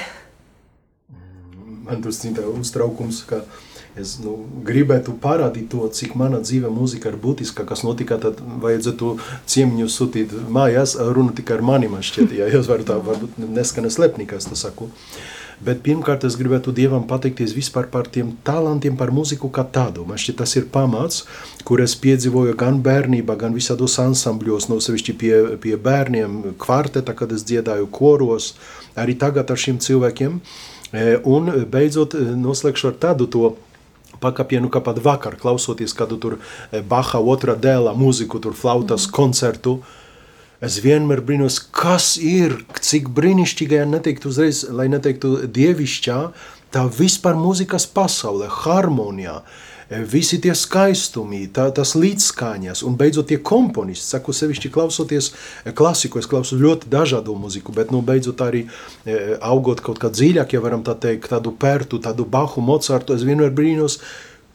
Man tas ir uztraukums, ka es nu, gribētu parādīt to, cik mana dzīve mūzika ir būtiska, kas notika, tad vajadzētu ciemiņu sūtīt mājās, runa tikai ar mani, man šķiet, ja jūs varat tā, varbūt neskana slepnī, kas tas saku. Uh, Bet pirmkārt, es gribētu Dievam pateikties vispār par tiem talantiem, par mūziku kā tādu. Man šķiet, tas ir pamats, kur es piedzīvoju gan bērnībā, gan visādos ansambļos, no sevišķi pie, pie bērniem, kvarteta, kad es dziedāju koros, arī tagad ar šiem cilvēkiem. E, un beidzot e, noslēgšu ar tādu to pakapienu, kā pat vakar, klausoties kādu tur e, Baha otrā dēlā mūziku, tur flautas mm. koncertu, uh, Es vienmēr brīnos, kas ir, cik brīnišķīgajā, neteiktu uzreiz, lai neteiktu dievišķā, tā vispār mūzikas pasaulē, harmonijā, e, visi tie skaistumi, tā, tas līdzskaņas, un beidzot tie komponisti, saku sevišķi klausoties e, klasiku, es klausos ļoti dažādu muziku, bet nu beidzot arī e, augot kaut kā dziļāk, ja varam tā teikt, tādu pērtu, tādu Bahu, Mozartu, es vienmēr brīnos,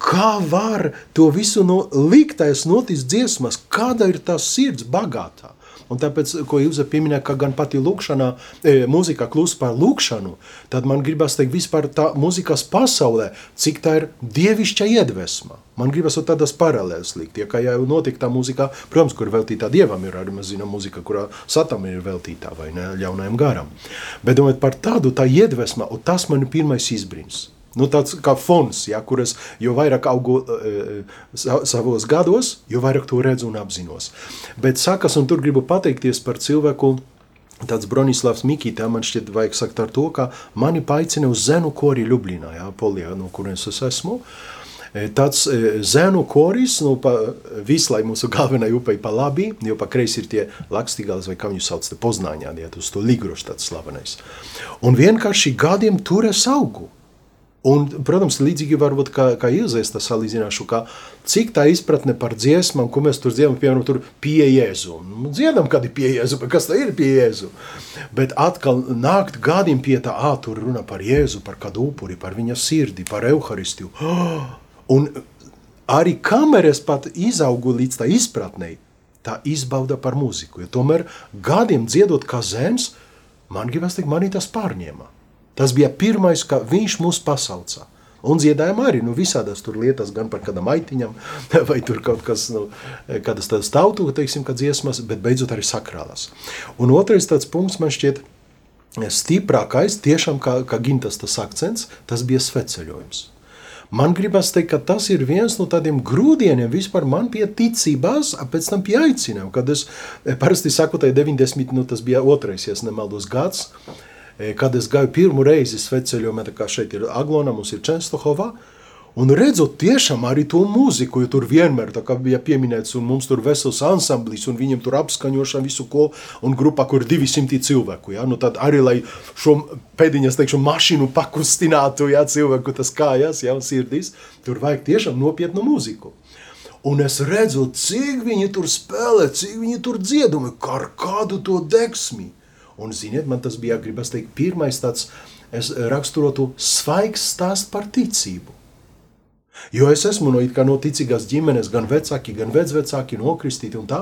kā var to visu no liktais notis dziesmas, kāda ir tā sirds bagātā. Un tāpēc, ko jūs pieminējāt, ka gan pati lūkšanā, e, mūzika kļūst par lūkšanu, tad man gribas teikt vispār tā mūzikas pasaulē, cik tā ir dievišķa iedvesma. Man gribas tādas paralēlas likt, ja kā jau notika tā mūzika, protams, kur veltītā dievam ir arī, mēs zinām, mūzika, kurā satam ir veltītā vai ne, ļaunajam garam. Bet domājot par tādu, tā iedvesma, un tas man ir pirmais izbrīns. Nu, tāds kā fons, ja, kuras jo vairāk augu uh, savos gados, jo vairāk to redzu un apzinos. Bet sakas, un tur gribu pateikties par cilvēku, tāds Bronislavs Mikītā, man šķiet vajag sakt ar to, ka mani paicina uz zenu kori Ljublinā, ja, Polijā, no kurienes es esmu. Tāds zēnu koris, nu, pa vislai mūsu galvenai upei pa labi, jo pa kreisi ir tie lakstīgāls, vai kā viņu sauc, te Poznāņā, ja, uz to Ligroš tāds slavenais. Un vienkārši gadiem tur es augu. Un, protams, līdzīgi varbūt kā, kā Ilzēs tas salīdzināšu, kā cik tā izpratne par dziesmām, ko mēs tur dziedam, piemēram, tur pie Jēzu. Nu, dziedam, kad ir pie Jēzu, bet kas tā ir pie Jēzu? Bet atkal nākt gādiem pie tā, ā, tur runa par Jēzu, par kādu upuri, par viņa sirdi, par Euharistiju. Un arī kameras pat izaugu līdz tā izpratnei, tā izbauda par mūziku, jo tomēr gādiem dziedot kā zēns, man gribas teikt, manī tas pārņēma. Tas bija pirmais, ka viņš mūs pasauca. Un dziedājām arī nu, visādas lietas, gan par kādam aitiņam, vai tur kaut kas, nu, kādas tādas tautu, teiksim, kā dziesmas, bet beidzot arī sakrālās. Un otrais tāds punkts man šķiet stiprākais, tiešām kā, kā gintas tas akcents, tas bija sveceļojums. Man gribas teikt, ka tas ir viens no tādiem grūdieniem vispār man pie ticībās, pēc tam pie aicinājuma, kad es parasti saku, tai 90, nu tas bija otrais, ja nemaldos gads, kad es gāju pirmo reizi sveceļojumā, tā kā šeit ir Aglona, mums ir Čenstohovā, Un redzot tiešām arī to mūziku, jo tur vienmēr bija pieminēts, un mums tur vesels ansamblis, un viņam tur apskaņošana visu ko, un grupā, kur ir 200 cilvēku. Ja? Nu, tad arī, lai šo pēdiņas, teikšu, mašīnu pakustinātu, ja cilvēku tas kājas, ja, un sirdīs, tur vajag tiešām nopietnu mūziku. Un es redzu, cik viņi tur spēlē, cik viņi tur dziedumi, kā ar kādu to deksmi. Un, ziniet, man tas bija, gribas teikt, pirmais tāds, es raksturotu svaigs stāst par ticību. Jo es esmu no, no ticīgās ģimenes, gan vecāki, gan vecvecāki, nokristīti un tā,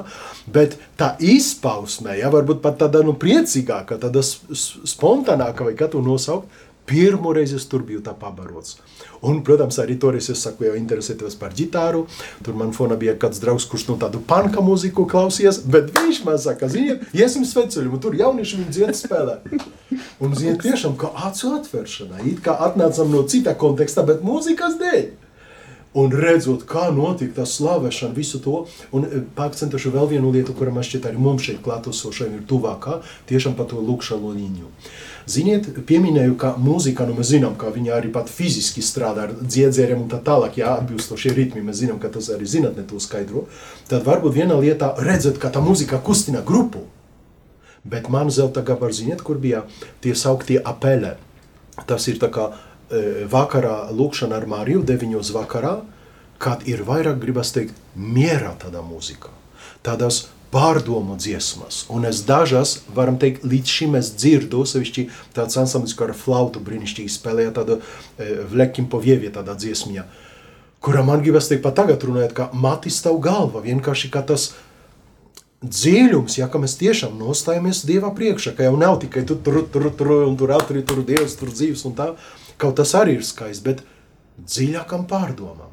bet tā izpausmē, ja varbūt pat tāda nu, priecīgāka, tāda spontānāka, vai kā to nosaukt, pirmo reizi es tur biju tā pabarots. Un, protams, arī toreiz es saku, jau interesētos par ģitāru. Tur man fonā bija kāds draugs, kurš no tādu panka mūziku klausījās, bet viņš man saka, ziniet, iesim sveceļumu, tur jaunieši viņi dzied spēlē. Un ziniet, tiešām kā acu atvēršanā, it kā atnācam no cita konteksta, bet mūzikas dēļ. Un redzot, kā notika tā slavēšana, visu to, un e, pakcentuši vēl vienu lietu, kura man šķiet arī mums šeit klātosošajiem ir tuvākā, tiešām par to lūkšanu līņu. Ziniet, pieminēju, ka mūzika, nu mēs zinām, ka viņa arī pat fiziski strādā ar dziedzēriem un tā tālāk, jā, atbilstošie ritmi, mēs zinām, ka tas arī zinatne to skaidro, tad varbūt viena lieta redzēt, ka tā mūzika kustina grupu. Bet man zelta gabar, ziniet, kur bija tie sauktie apelē. Tas ir tā kā E, vakarā lūkšana ar Mariju, 9. vakarā, kad ir vairāk, gribas teikt, mierā tādā mūzikā, tādās pārdomu dziesmas. Un es dažas, varam teikt, līdz šim es dzirdu, sevišķi tāds ansamblis, kā ar flautu brīnišķīgi spēlēja tādu e, vlekim povievie tādā dziesmiņā, kurā man gribas teikt pat tagad runājot, ka matis tavu galva, vienkārši kā tas dziļums, ja, ka mēs tiešām nostājamies Dieva priekšā, ka jau nav tikai tu tur, tur, tur, un tur atri, tur Dievs, tur dzīves un tā, Kaut tas arī ir skaists, bet dziļākam pārdomām.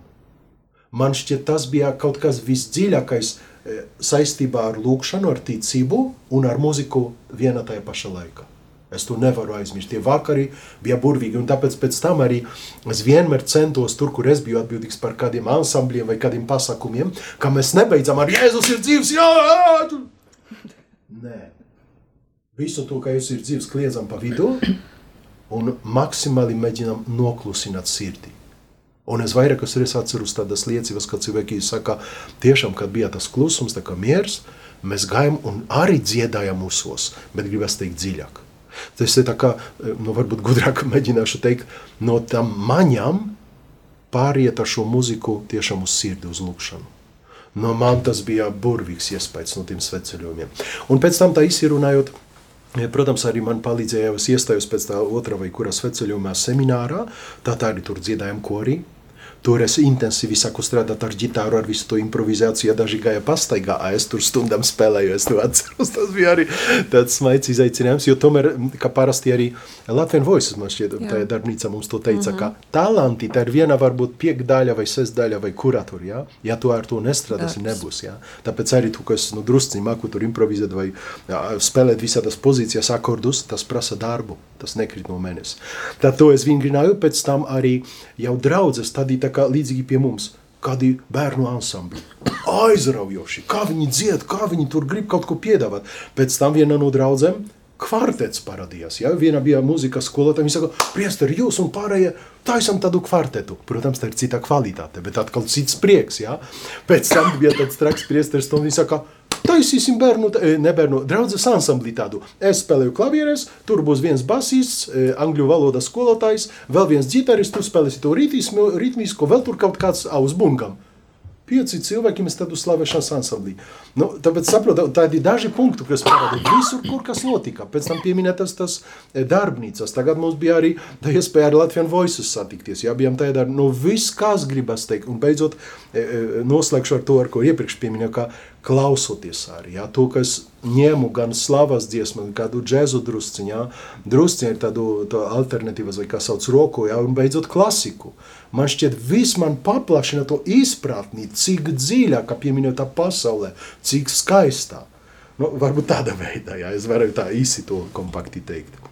Man šķiet, tas bija kaut kas visdziļākais saistībā ar lūkšanu, ar ticību un ar mūziku vienā tajā pašā laikā. Es to nevaru aizmirst. Tie vakari bija burvīgi, un tāpēc pēc tam arī es vienmēr centos tur, kur es biju atbildīgs par kādiem ansambļiem vai kādiem pasākumiem, ka mēs nebeidzam ar Jēzus ir dzīvs, jā, jā! Nē. Visu to, ka Jēzus ir dzīvs, kliedzam pa vidu, un maksimāli mēģinām noklusināt sirdi. Un es vairākas reizes atceros tādas liecības, kad cilvēki saka, tiešām, kad bija tas klusums, tā kā miers, mēs gājām un arī dziedājām mūsos, bet gribas teikt dziļāk. Tas ir tā kā, nu varbūt gudrāk mēģināšu teikt, no tam maņām pāriet ar šo muziku tiešām uz sirdi, uz lūkšanu. No man tas bija burvīgs iespējas no tiem sveceļojumiem. Un pēc tam tā izsirunājot, Protams, arī man palīdzēja, es iestājos pēc tā otrā vai kurā sveceļojumā seminārā, tā tā arī tur dziedājām korī. Tur es intensīvi sāku strādāt ar ģitāru, ar visu to improvizāciju. Daži gāja pastaigā, es tur stundām spēlēju. Es to atceros. Tas bija arī tāds smaids izaicinājums. Jo tomēr, kā parasti arī Latvijas Voices man šķiet, tā darbnīca mums to teica, mm -hmm. ka talanti tā ir viena varbūt piekdaļa vai sestdaļa vai kurā tur. Ja, ja tu ar to nestrādāsi, nebūs. Ja. Tāpēc arī tu, kas nu, drusciņi māku tur improvizēt vai ja, spēlēt visādas pozīcijas, akordus, tas prasa darbu. Tas nekrit no manis. Tad to es vingrināju, pēc tam arī jau draudzes, tad tā kā līdzīgi pie mums, kādi bērnu ansambļi. Aizraujoši, kā viņi dzied, kā viņi tur grib kaut ko piedāvāt. Pēc tam viena no draudzēm kvartets parādījās. Ja? Viena bija mūzikas skolotāja, viņa saka, priesteri, jūs un pārējie taisam tādu kvartetu. Protams, tā ir cita kvalitāte, bet atkal cits prieks. Ja? Pēc tam bija tāds traks priesteris, un viņš saka, taisīsim bērnu, e, ne bērnu, draudzes ansamblī tādu. Es spēlēju klavieres, tur būs viens basists, e, angļu valodas skolotājs, vēl viens ģitarists, tu spēlēsi to ritmismu, ritmisko, vēl tur kaut kāds aus bungam. Pieci cilvēki mēs tādu slavēšanas ansamblī. Nu, tāpēc saprotu, tādi daži punkti, kas parāda visur, kur kas notika. Pēc tam pieminētas tas e, darbnīcas. Tagad mums bija arī tā iespēja ar Latvian Voices satikties. Jā, bijām tādā, nu viss, kas gribas teikt. Un beidzot, noslēgšu ar to, ar ko iepriekš pieminēju, kā klausoties arī. Jā, to, kas ņēmu gan slavas dziesmu, kādu džēzu drusciņu, jā. Drusciņa ir tādu tā alternatīvas, vai kā sauc roku, jā, un beidzot klasiku. Man šķiet, viss man paplašina to izpratni, cik dziļā, kā pieminēta pasaulē, cik skaistā. Nu, varbūt tādā veidā, jā, es varu tā īsi to kompakti teikt.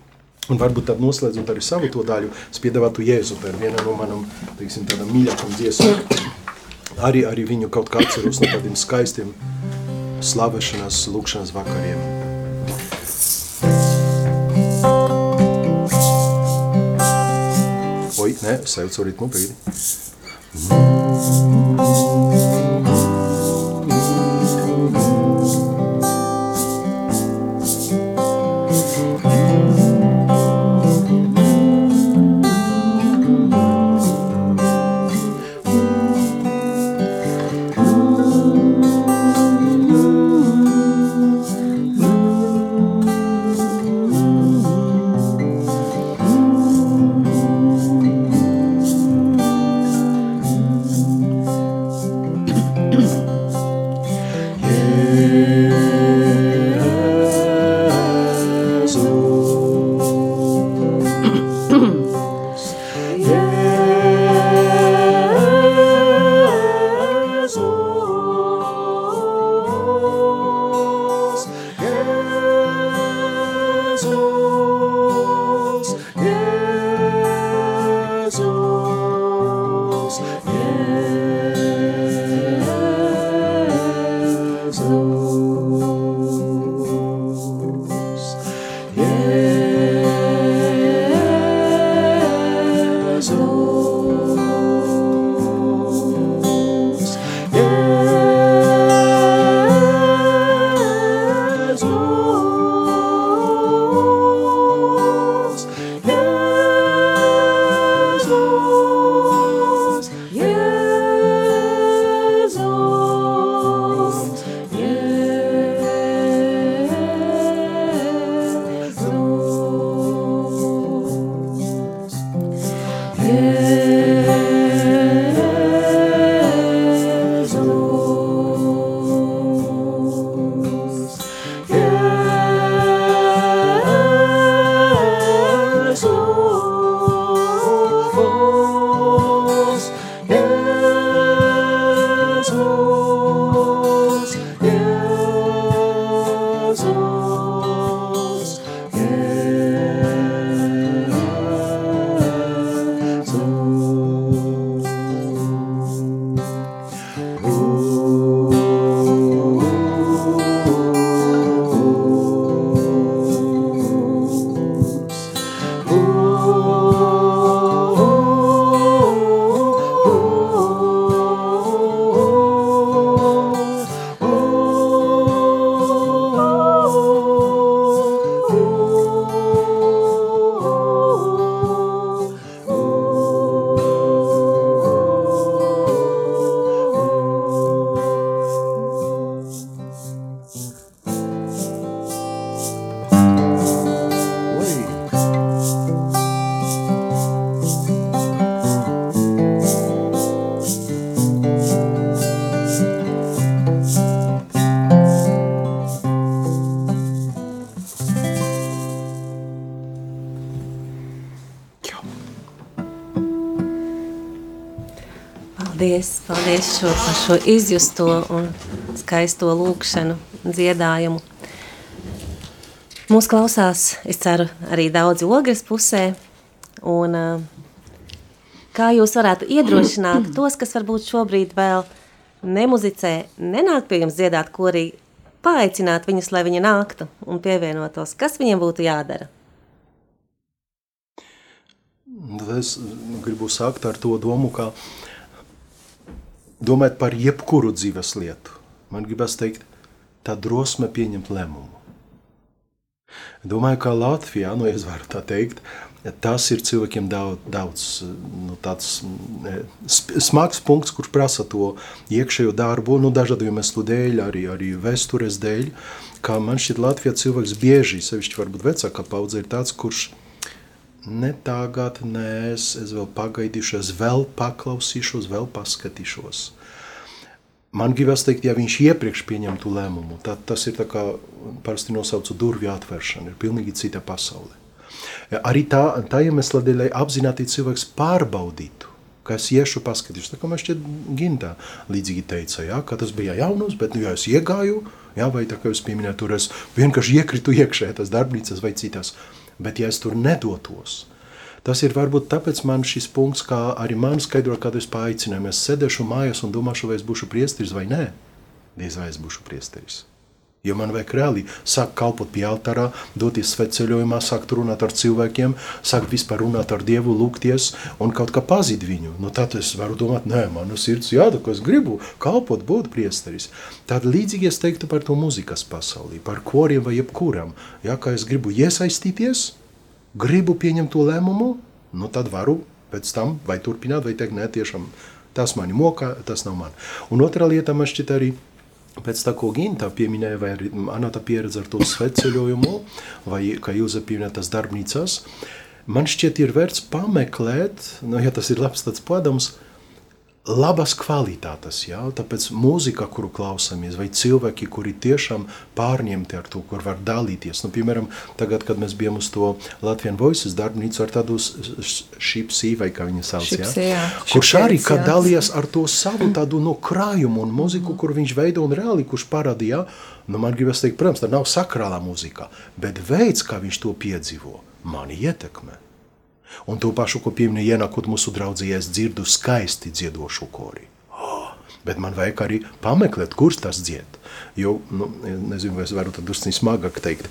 Un varbūt tad noslēdzot arī savu to daļu, es piedāvātu Jēzu, tā ir viena no manam, teiksim, tādām mīļākam dziesmām. Arī, arī viņu kaut kā atceros no tādiem skaistiem slavēšanās, lūkšanas vakariem. Oi, nē, sajūtu ritmu brīdi. Paldies, šo, izjusto un skaisto lūkšanu, dziedājumu. Mūs klausās, es ceru, arī daudzi ogres pusē. Un, kā jūs varētu iedrošināt tos, kas varbūt šobrīd vēl nemuzicē, nenāk pie jums dziedāt korī, paaicināt viņus, lai viņi nāktu un pievienotos? Kas viņiem būtu jādara? Tad es gribu sākt ar to domu, ka domāt par jebkuru dzīves lietu. Man gribas teikt, tā drosme pieņemt lēmumu. Domāju, ka Latvijā, nu, es varu tā teikt, tas ir cilvēkiem daudz, daudz nu, tāds smags punkts, kurš prasa to iekšējo darbu, nu, dažādu iemeslu dēļ, arī, arī vēstures dēļ, kā man šķiet Latvijā cilvēks bieži, sevišķi varbūt vecākā paudze, ir tāds, kurš ne tagad, nē, es, es vēl pagaidīšu, es vēl paklausīšos, vēl paskatīšos. Man gribas teikt, ja viņš iepriekš pieņemtu lēmumu, tad tas ir tā kā parasti nosaucu durvju atvēršana, ir pilnīgi cita pasaule. Arī tā, tā iemesla dēļ, lai apzināti cilvēks pārbaudītu, ka es iešu paskatīšos, tā kā man šķiet gintā līdzīgi teica, ja, ka tas bija jaunums, bet nu, ja es iegāju, ja, vai tā kā jūs pieminējat, tur es vienkārši iekritu iekšē, tas darbnīcas vai citas, bet ja es tur nedotos, Tas ir varbūt tāpēc man šis punkts, kā arī man skaidro, kad es paaicināju. Es sēdēšu mājās un domāšu, vai es būšu priesteris vai nē. Diez vai es būšu priesteris. Jo man vajag reāli sākt kalpot pie altārā, doties sveceļojumā, sākt runāt ar cilvēkiem, sākt vispār runāt ar Dievu, lūgties un kaut kā pazīt viņu. Nu, tad es varu domāt, nē, man ir sirds jāda, ko es gribu kalpot, būt priesteris. Tad līdzīgi es teiktu par to mūzikas pasaulī, par koriem vai jebkuram. Ja, kā es gribu iesaistīties, gribu pieņemt to lēmumu, nu tad varu pēc tam vai turpināt, vai teikt, nē, tiešām tas mani mokā, tas nav man. Un otra lieta man šķiet arī, pēc tā, ko Ginta pieminēja, vai arī Anata pieredze ar to sveceļojumu, vai, kā jūs pieminējat, tas darbnīcās, man šķiet ir vērts pameklēt, nu, ja tas ir labs tāds padams, labas kvalitātes. Ja? Tāpēc mūzika, kuru klausāmies, vai cilvēki, kuri tiešām pārņemti ar to, kur var dalīties. Nu, piemēram, tagad, kad mēs bijām uz to Latvijas Voices darbnīcu ar tādu šipsī, vai kā viņa sauc, Šipsī, jā. kurš arī kad dalījās ar to savu tādu no krājumu un mūziku, kur viņš veido un reāli, kurš parādīja, nu man gribas teikt, protams, tā nav sakrālā mūzika, bet veids, kā viņš to piedzīvo, mani ietekmē. Un to pašu, ko pieminēja, ienākot mūsu draudzījā, es dzirdu skaisti dziedošu kori. Oh, bet man vajag arī pameklēt, kurš tas dzied. Jo, nu, nezinu, vai es varu tad drusku smagāk teikt,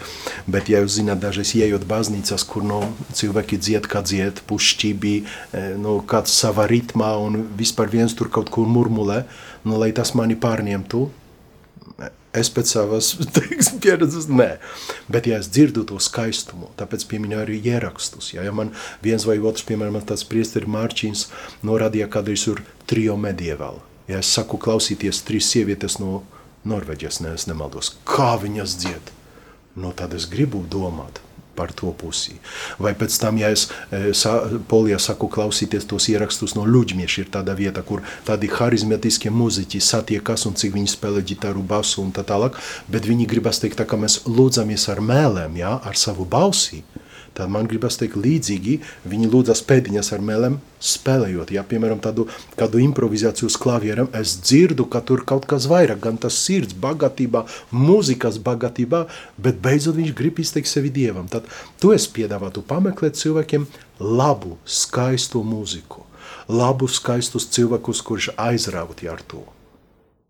bet, ja jūs zināt, dažreiz ieejot baznīcās, kur no nu, cilvēki dzied, kā dzied, pušķībī, no nu, kāds savā ritmā un vispār viens tur kaut kur murmulē, nu, lai tas mani pārņemtu, Es pēc savas teiksim, pieredzes, nē. Bet, ja es dzirdu to skaistumu, tāpēc pieminu arī ierakstus. Ja, ja man viens vai otrs, piemēram, tāds priesteris Mārķins norādīja kādreiz tur trio medieval. Ja es saku klausīties trīs sievietes no Norvēģijas, ne, es nemaldos, kā viņas dzied, no nu, tad es gribu domāt par to pusi. Vai pēc tam, ja es e, sa, polijā saku klausīties tos ierakstus no Ļuģmieša, ir tāda vieta, kur tādi harizmatiskie muziķi satiekas un cik viņi spēlē ģitāru, basu un tā tālāk, bet viņi gribas teikt, tā, ka mēs lūdzamies ar mēlēm, ja, ar savu balsi, tad man gribas teikt līdzīgi, viņi lūdzas pēdiņas ar melem spēlējot. Ja, piemēram, tādu, kādu improvizāciju uz klavierem, es dzirdu, ka tur kaut kas vairāk, gan tas sirds bagātībā, mūzikas bagātībā, bet beidzot viņš grib izteikt sevi Dievam. Tad tu es piedāvātu pameklēt cilvēkiem labu, skaistu mūziku, labu, skaistus cilvēkus, kurš aizrauti ar to.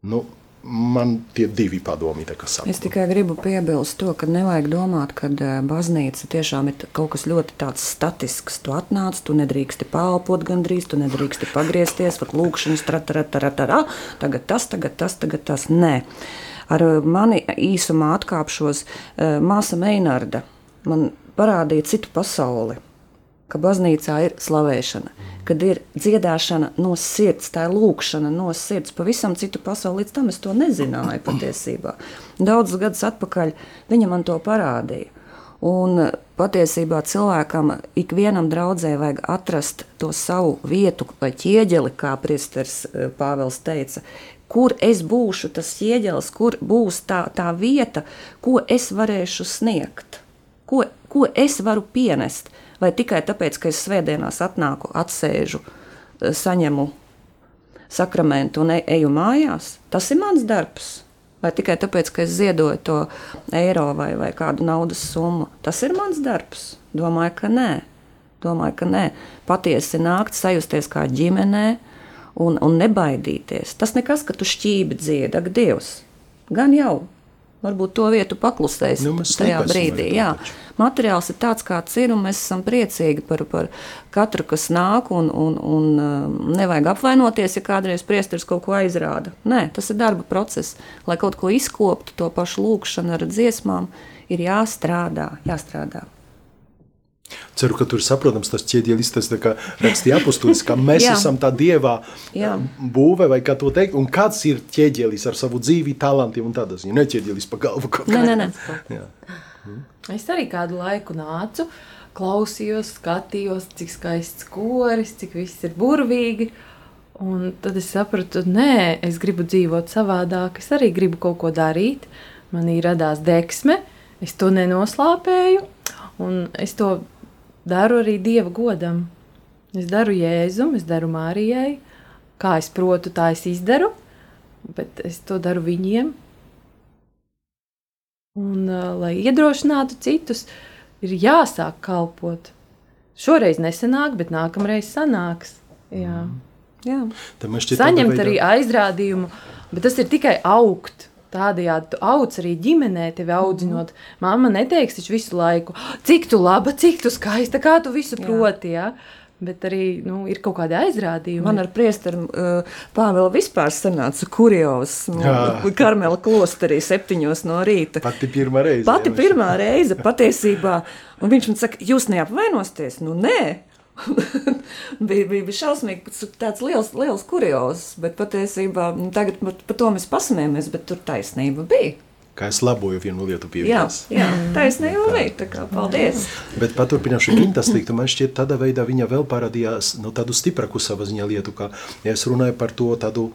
Nu, man tie divi padomi sapņo. Es tikai gribu piebilst to, ka nevajag domāt, ka eh, baznīca tiešām ir kaut kas ļoti tāds statisks. Tu atnāc, tu nedrīksti pāri gandrīz, tu nedrīksti pagriezties, pat lūkšanas, trataratarā, tagad tas, tagad tas, tagad tas. Nē. Ar eh, mani īsumā atkāpšos eh, māsa Meinarda. Man parādīja citu pasauli ka baznīcā ir slavēšana, kad ir dziedāšana no sirds, tā ir lūkšana no sirds. Pavisam citu pasauli līdz tam es to nezināju patiesībā. Daudzus gadus atpakaļ viņa man to parādīja. Un patiesībā cilvēkam, ikvienam draudzē, vajag atrast to savu vietu vai ķieģeli, kā Priesteris eh, Pāvils teica, kur es būšu tas ķieģelis, kur būs tā, tā vieta, ko es varēšu sniegt, ko, ko es varu pienest vai tikai tāpēc, ka es svētdienās atnāku, atsēžu, eh, saņemu sakramentu un e, eju mājās. Tas ir mans darbs. Vai tikai tāpēc, ka es ziedoju to eiro vai, vai kādu naudas summu. Tas ir mans darbs. Domāju, ka nē. Domāju, ka nē. Patiesi nākt, sajusties kā ģimenē un, un nebaidīties. Tas nekas, ka tu šķīvi dziedi, ak, Dievs. Gan jau varbūt to vietu paklusēs nu, tajā brīdī. Jā. materiāls ir tāds, kāds ir, un mēs esam priecīgi par, par katru, kas nāk, un, un, un um, nevajag apvainoties, ja kādreiz priesteris kaut ko aizrāda. Nē, tas ir darba process. Lai kaut ko izkoptu, to pašu lūkšanu ar dziesmām, ir jāstrādā, jāstrādā. Ceru, ka tur ir saprotams tas ķēdielis, tas rakstīja apustulis, ka mēs esam tā dievā Jā. būve, vai kā to teikt, un kāds ir ķēdielis ar savu dzīvi, talantiem un tādas, ja ne ķēdielis pa galvu kaut kā. Nē, nē, nē. Es arī kādu laiku nācu, klausījos, skatījos, cik skaists koris, cik viss ir burvīgi, un tad es sapratu, nē, es gribu dzīvot savādāk, es arī gribu kaut ko darīt, manī radās deksme, es to nenoslāpēju, un es to daru arī Dieva godam. Es daru Jēzum, es daru Mārijai, kā es protu, tā es izdaru, bet es to daru viņiem. Un, uh, lai iedrošinātu citus, ir jāsāk kalpot. Šoreiz nesanāk, bet nākamreiz sanāks. Jā. Mm. Jā. Saņemt arī aizrādījumu, bet tas ir tikai augt. Tādējādi tu audz arī ģimenē, tevi audzinot. Mm. Māma neteiks taču visu laiku, cik tu laba, cik tu skaista, kā tu visu Jā. proti. Ja? Bet arī nu, ir kaut kāda aizrādījuma. Man ar priesteru uh, Pāvelu vispār sanāca kurjos. Nu, Karmela klosterī septiņos no rīta. Pati pirmā reize. Pati jā, pirmā reize patiesībā. Un viņš man saka, jūs neapvainosties? Nu, nē. bija, bija, bija šausmīgi tāds liels, liels kuriozs, bet patiesībā nu, tagad par to mēs pasmējamies, bet tur taisnība bija. Kā es laboju vienu lietu pievienot. Jā, jā taisnība bija, tā kā paldies. Bet paturpināšu Gintas teiktu, man šķiet tādā veidā viņa vēl parādījās no nu, tādu stipraku savas ziņā lietu, kā ja es runāju par to tādu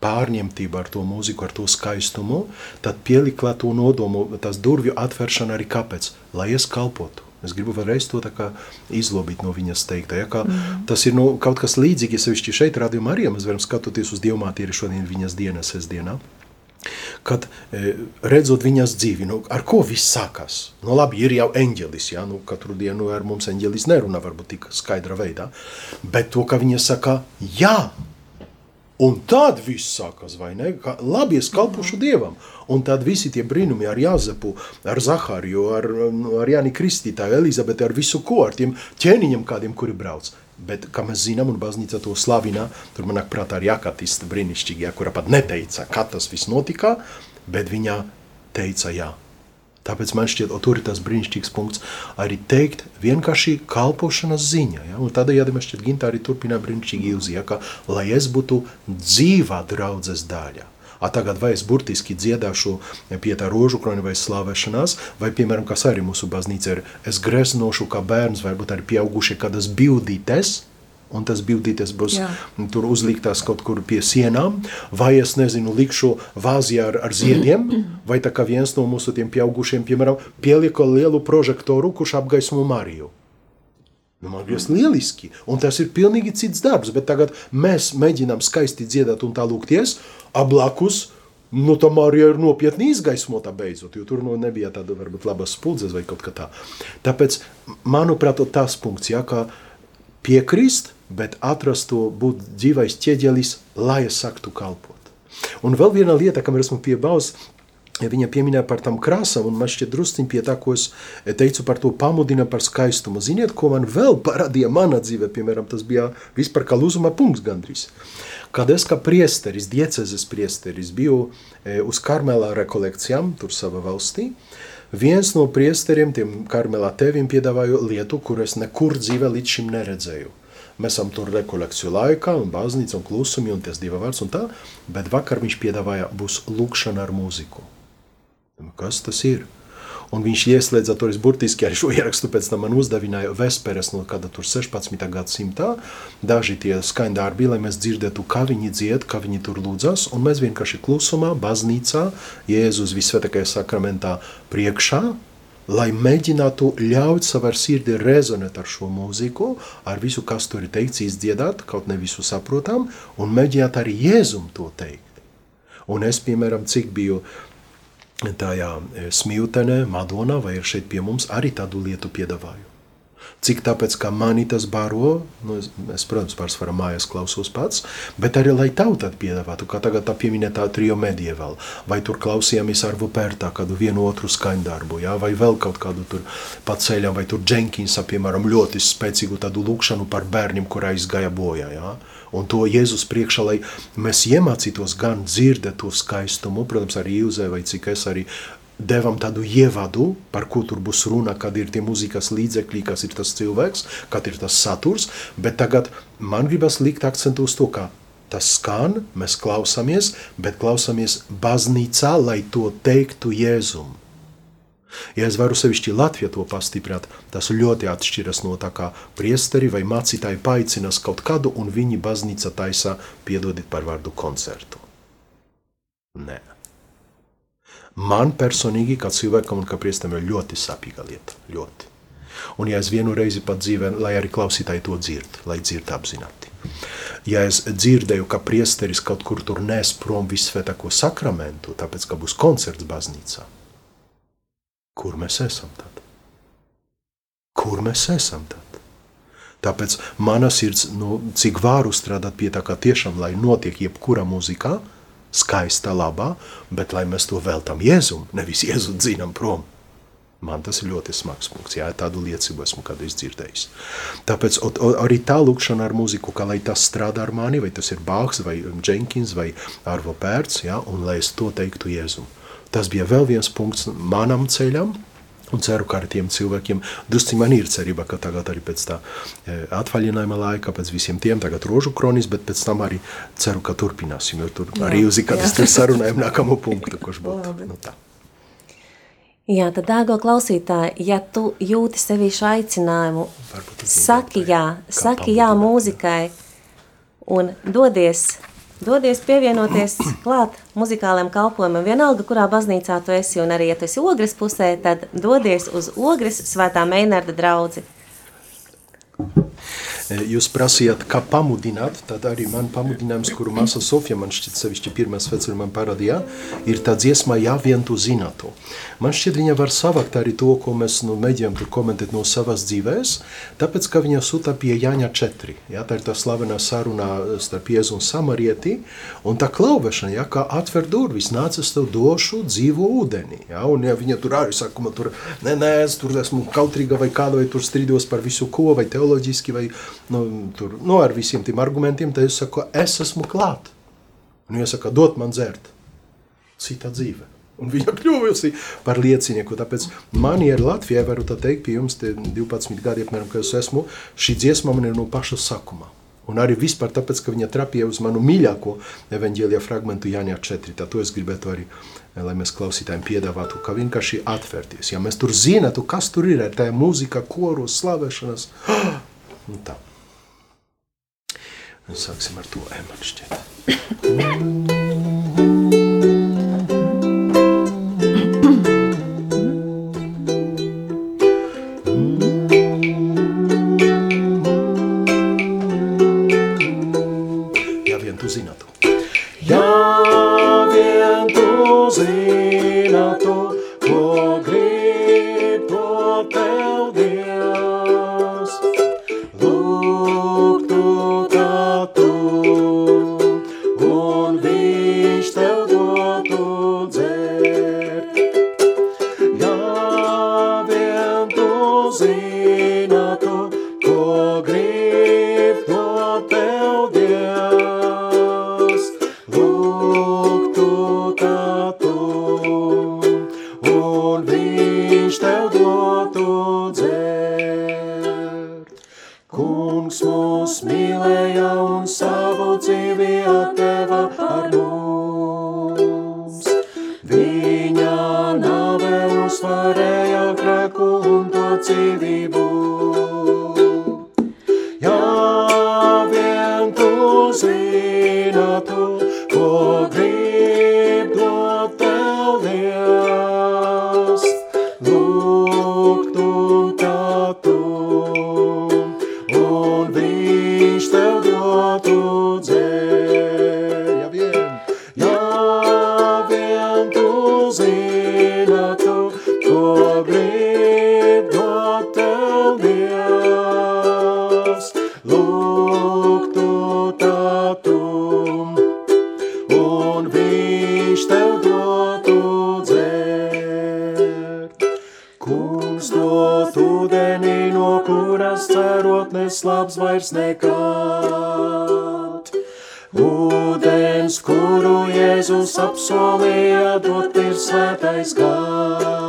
pārņemtību ar to mūziku, ar to skaistumu, tad pieliklā to nodomu, tās durvju atvēršana arī kāpēc? Lai es kalpotu. Es gribu vēlreiz to izlobīt no viņas teikta. Ja, mm. Tas ir nu, kaut kas līdzīgs, ja sevišķi šeit, rādījumā, arī mēs varam skatoties uz Dievmātīri šodien viņas dienas sestdienā. Kad e, redzot viņas dzīvi, nu, ar ko viss sākās? Nu, labi, ir jau eņģelis, ja? nu, katru dienu ar mums eņģelis nerunā varbūt tik skaidra veidā, bet to, ka viņa saka, jā, Un tad viss sākās, vai ne? Kā, labi, es kalpošu mm. Dievam. Un tad visi tie brīnumi ar Jāzepu, ar Zahāriju, ar, ar Jāni Kristītāju, Elizabeti, ar visu ko, ar tiem ķēniņiem kādiem, kuri brauc. Bet, kā mēs zinām, un baznīca to slavina, tur man nāk prātā arī Jakatista brīnišķīgi, ja, kura pat neteica, kā tas viss notika, bet viņa teica jā. Tāpēc man šķiet, ka tur ir tas brīnišķīgs punkts arī teikt vienkārši kalpošanas ziņa. Ja? Tādējādi man šķiet, Ginta arī turpina brīnišķīgi ilzija, ka lai es būtu dzīvā draudzes daļa. A tagad vai es burtiski dziedāšu pie tā rožu kroņa vai slavēšanās, vai, piemēram, kas arī mūsu baznīca ir, es greznošu kā bērns, varbūt arī pieaugušie kādas bildītes, un tas bildītes būs Jā. tur uzliktās kaut kur pie sienām, vai es nezinu, likšu vāzijā ar, ar ziediem, vai tā kā viens no mūsu tiem pieaugušiem, piemēram, pielieko lielu prožektoru, kurš apgaismo Mariju. Nu, man liekas, lieliski, un tas ir pilnīgi cits darbs, bet tagad mēs mēģinām skaisti dziedāt un tā lūgties, ablakus, nu, tā Marija ir nopietni izgaismota beidzot, jo tur nu, nebija tāda varbūt labas spuldzes vai kaut kā tā. Tāpēc, manuprāt, tas punkts, ja, ka piekrist, bet atrast to būt dzīvais ķieģelis, lai es saktu kalpot. Un vēl viena lieta, kam esmu piebaus, Viņa pieminēja par tām krāsām, un man šķiet, drusciņš pie tā, ko es teicu par to pamudina par skaistumu. Ziniet, ko man vēl parādīja mana dzīve, piemēram, tas bija vispār kā lūzuma punkts gandrīz. Kad es kā priesteris, diecezes priesteris, biju uz Karmelā rekolekcijām, tur savā valstī, viens no priesteriem, tiem Karmelā tevim, piedāvāja lietu, kur es nekur dzīvē līdz šim neredzēju. Mēs esam tur rekolekciju laikā, un baznīca, un klusumi, un tas dieva vārds un tā, bet vakar viņš piedāvāja, būs lūkšana ar mūziku. Kas tas ir? Un viņš ieslēdza to burtiski arī šo ierakstu, pēc tam man uzdevināja vesperes no kāda tur 16. gadsimtā. Daži tie skaņdarbi, lai mēs dzirdētu, kā viņi dzied, kā viņi tur lūdzas, un mēs vienkārši klusumā, baznīcā, Jēzus visvētākajā sakramentā priekšā, lai mēģinātu ļaut savai sirdī rezonēt ar šo mūziku, ar visu, kas tur ir teikts, izdziedāt, kaut ne visu saprotam, un mēģināt arī Jēzum to teikt. Un es, piemēram, cik biju tajā e, smiltenē, Madonā vai šeit pie mums, arī tādu lietu piedāvāju. Cik tāpēc, kā mani tas baro, nu, es, es, protams, pārsvarā mājās klausos pats, bet arī, lai tauta piedāvātu, kā tagad tā pieminētā trio medieval, vai tur klausījāmies ar Vupērtā kādu vienu otru skaņdarbu, jā, vai vēl kaut kādu tur paceļam, vai tur Jenkinsa, piemēram, ļoti spēcīgu tādu lūkšanu par bērniem, kurā izgāja bojā, jā. Un to Jēzus priekšā, lai mēs iemācītos gan dzirdēt to skaistumu, protams, arī Jūzē vai cik es arī devam tādu ievadu, par ko tur būs runa, kad ir tie mūzikas līdzekļi, kas ir tas cilvēks, kad ir tas saturs, bet tagad man gribas likt akcentu uz to, ka tas skan, mēs klausāmies, bet klausāmies baznīcā, lai to teiktu Jēzum. Ja es varu sevišķi Latviju to pastiprināt, tas ļoti atšķiras no tā, kā priesteri vai mācītāji paicinas kaut kādu, un viņi baznīca taisā piedodit par vārdu koncertu. Nē. Man personīgi, kā cilvēkam un kā priestam, ir ļoti sāpīga lieta. Ļoti. Un ja es vienu reizi pat dzīvē, lai arī klausītāji to dzird, lai dzird apzināti. Ja es dzirdēju, ka priesteris kaut kur tur nes prom visvētāko sakramentu, tāpēc, ka būs koncerts baznīcā, kur mēs esam tad? Kur mēs esam tad? Tāpēc mana sirds, nu, cik varu strādāt pie tā, ka tiešām, lai notiek jebkura mūzikā, skaista, labā, bet lai mēs to veltam Jēzum, nevis Jēzu dzinam prom. Man tas ir ļoti smags punkts, jā, tādu liecību esmu kādreiz dzirdējis. Tāpēc o, o, arī tā lūkšana ar mūziku, ka lai tas strādā ar mani, vai tas ir Bāks, vai Jenkins, vai Arvo Pērts, jā, un lai es to teiktu Jēzum. Tas bija vēl viens punkts manam ceļam, Un ceru, ka ar tiem cilvēkiem drusku man ir cerība, ka tagad arī pēc tā e, atvaļinājuma laika, pēc visiem tiem tagad rožu kronis, bet pēc tam arī ceru, ka turpināsim, jo tur jā, arī uz ikādas tur sarunājam nākamo punktu, kurš būtu. Nu, tā. Jā, tad, dārgo klausītāji, ja tu jūti sevi šo aicinājumu, saki jā, saki jā mūzikai un dodies dodies pievienoties klāt muzikāliem kalpojumam. Vienalga, kurā baznīcā tu esi, un arī, ja tu esi ogres pusē, tad dodies uz ogres svētā Meinarda draudzi. Jūs prasījāt, kā pamudināt, tad arī man pamudinājums, kuru māsa Sofija man šķiet sevišķi pirmā svecina man parādīja, ir tā dziesma, ja vien tu zinātu. Man šķiet, viņa var savakt arī to, ko mēs nu, mēģinām tur komentēt no savas dzīvēs, tāpēc, ka viņa sūta pie Jāņa 4. Ja, tā ir tā slavenā sarunā starp Jēzu un Samarieti, un tā klauvešana, ja, kā atver durvis, nāc es tev došu dzīvo ūdeni. Ja, un ja viņa tur arī saka, man tur, nē, nē, es tur esmu kautrīga vai kāda, vai tur strīdos par visu ko, vai teoloģiski, vai nu, tur, nu, ar visiem tiem argumentiem, tad es saku, es esmu klāt. Un viņa saka, dot man dzert. Cita dzīve. Un viņa kļuvusi par liecinieku. Tāpēc man ir Latvijā, varu tā teikt, pie jums 12 gadi, apmēram, ka es esmu, šī dziesma man ir no paša sakuma. Un arī vispār tāpēc, ka viņa trapīja uz manu mīļāko evaņģēlijā fragmentu Jāņā 4. Tā to es gribētu arī, lai mēs klausītājiem piedāvātu, ka vienkārši atvērties. Ja mēs tur zinātu, kas tur ir ar tā mūzika, koros, slavēšanas, un tā. Sāksim ar to M, man Kungs dot ūdenī, no kuras cerotnes labs vairs nekad. Ūdens, kuru Jēzus apsolīja, dot ir svētais gars.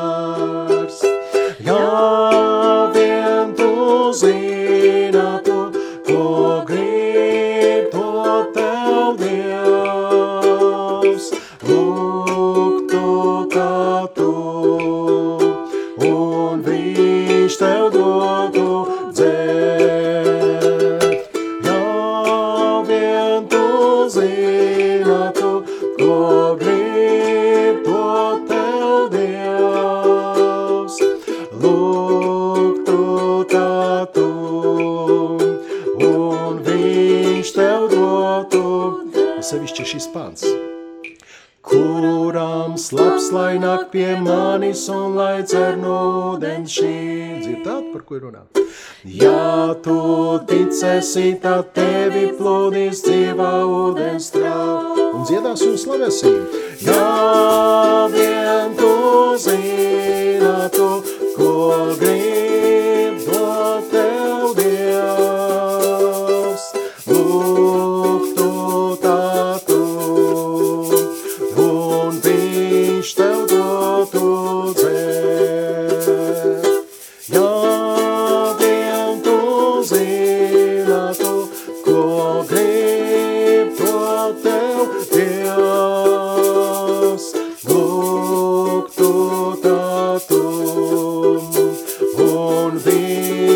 Lai nāk pie manis un lai dzer no ūdens šī. Dzirdāt, par ko ir runā? Ja tu ticēsi, tad tevi plūdīs dzīvā ūdens trauka. Un dziedās un slavēsim. Ja vien tu zinātu, ko grib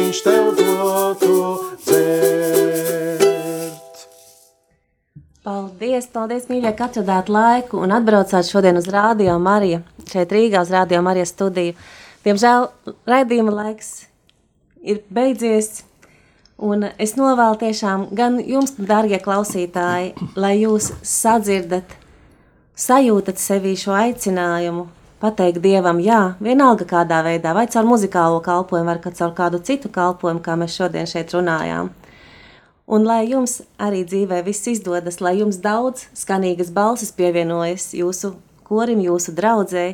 viņš tev dotu dzert. Paldies, paldies, mīļie, ka atradāt laiku un atbraucāt šodien uz Rādio Mariju, šeit Rīgā uz Rādio Marijas studiju. Diemžēl raidījuma laiks ir beidzies, un es novēlu tiešām gan jums, dārgie klausītāji, lai jūs sadzirdat, sajūtat sevī šo aicinājumu, pateikt Dievam, jā, vienalga kādā veidā, vai caur muzikālo kalpojumu, vai caur kādu citu kalpojumu, kā mēs šodien šeit runājām. Un lai jums arī dzīvē viss izdodas, lai jums daudz skanīgas balsis pievienojas jūsu korim, jūsu draudzē.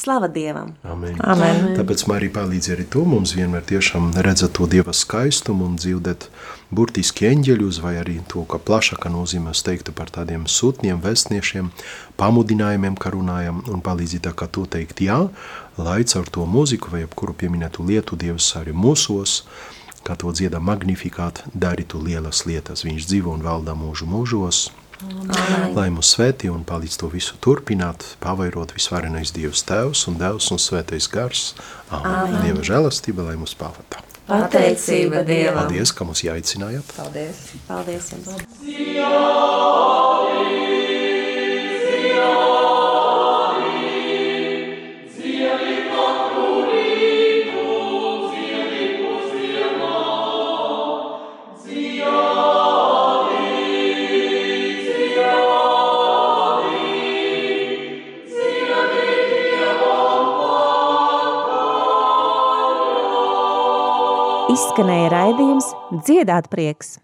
Slava Dievam! Amen. Amen. Tāpēc Marija palīdz arī to mums vienmēr tiešām redzēt to Dieva skaistumu un dzirdēt burtiski eņģeļus vai arī to, ka plašāka nozīmē es teiktu par tādiem sūtniem, vēstniešiem, pamudinājumiem, kā runājam un palīdzi tā kā to teikt jā, lai caur to mūziku vai jebkuru pieminētu lietu Dievs arī mūsos, kā to dziedā magnifikāt, darītu lielas lietas. Viņš dzīvo un valda mūžu mūžos, Amen. lai mūs svētī un palīdz to visu turpināt, pavairot visvarenais Dievs Tēvs un Devs un Svētais Gars. Amen. Amen. Dieva žēlastība, lai mūs pavada. Pateicība Dievam! Paldies, ka mūs jāaicinājāt. Paldies! Paldies jums! Izskanēja raidījums Dziedāt prieks!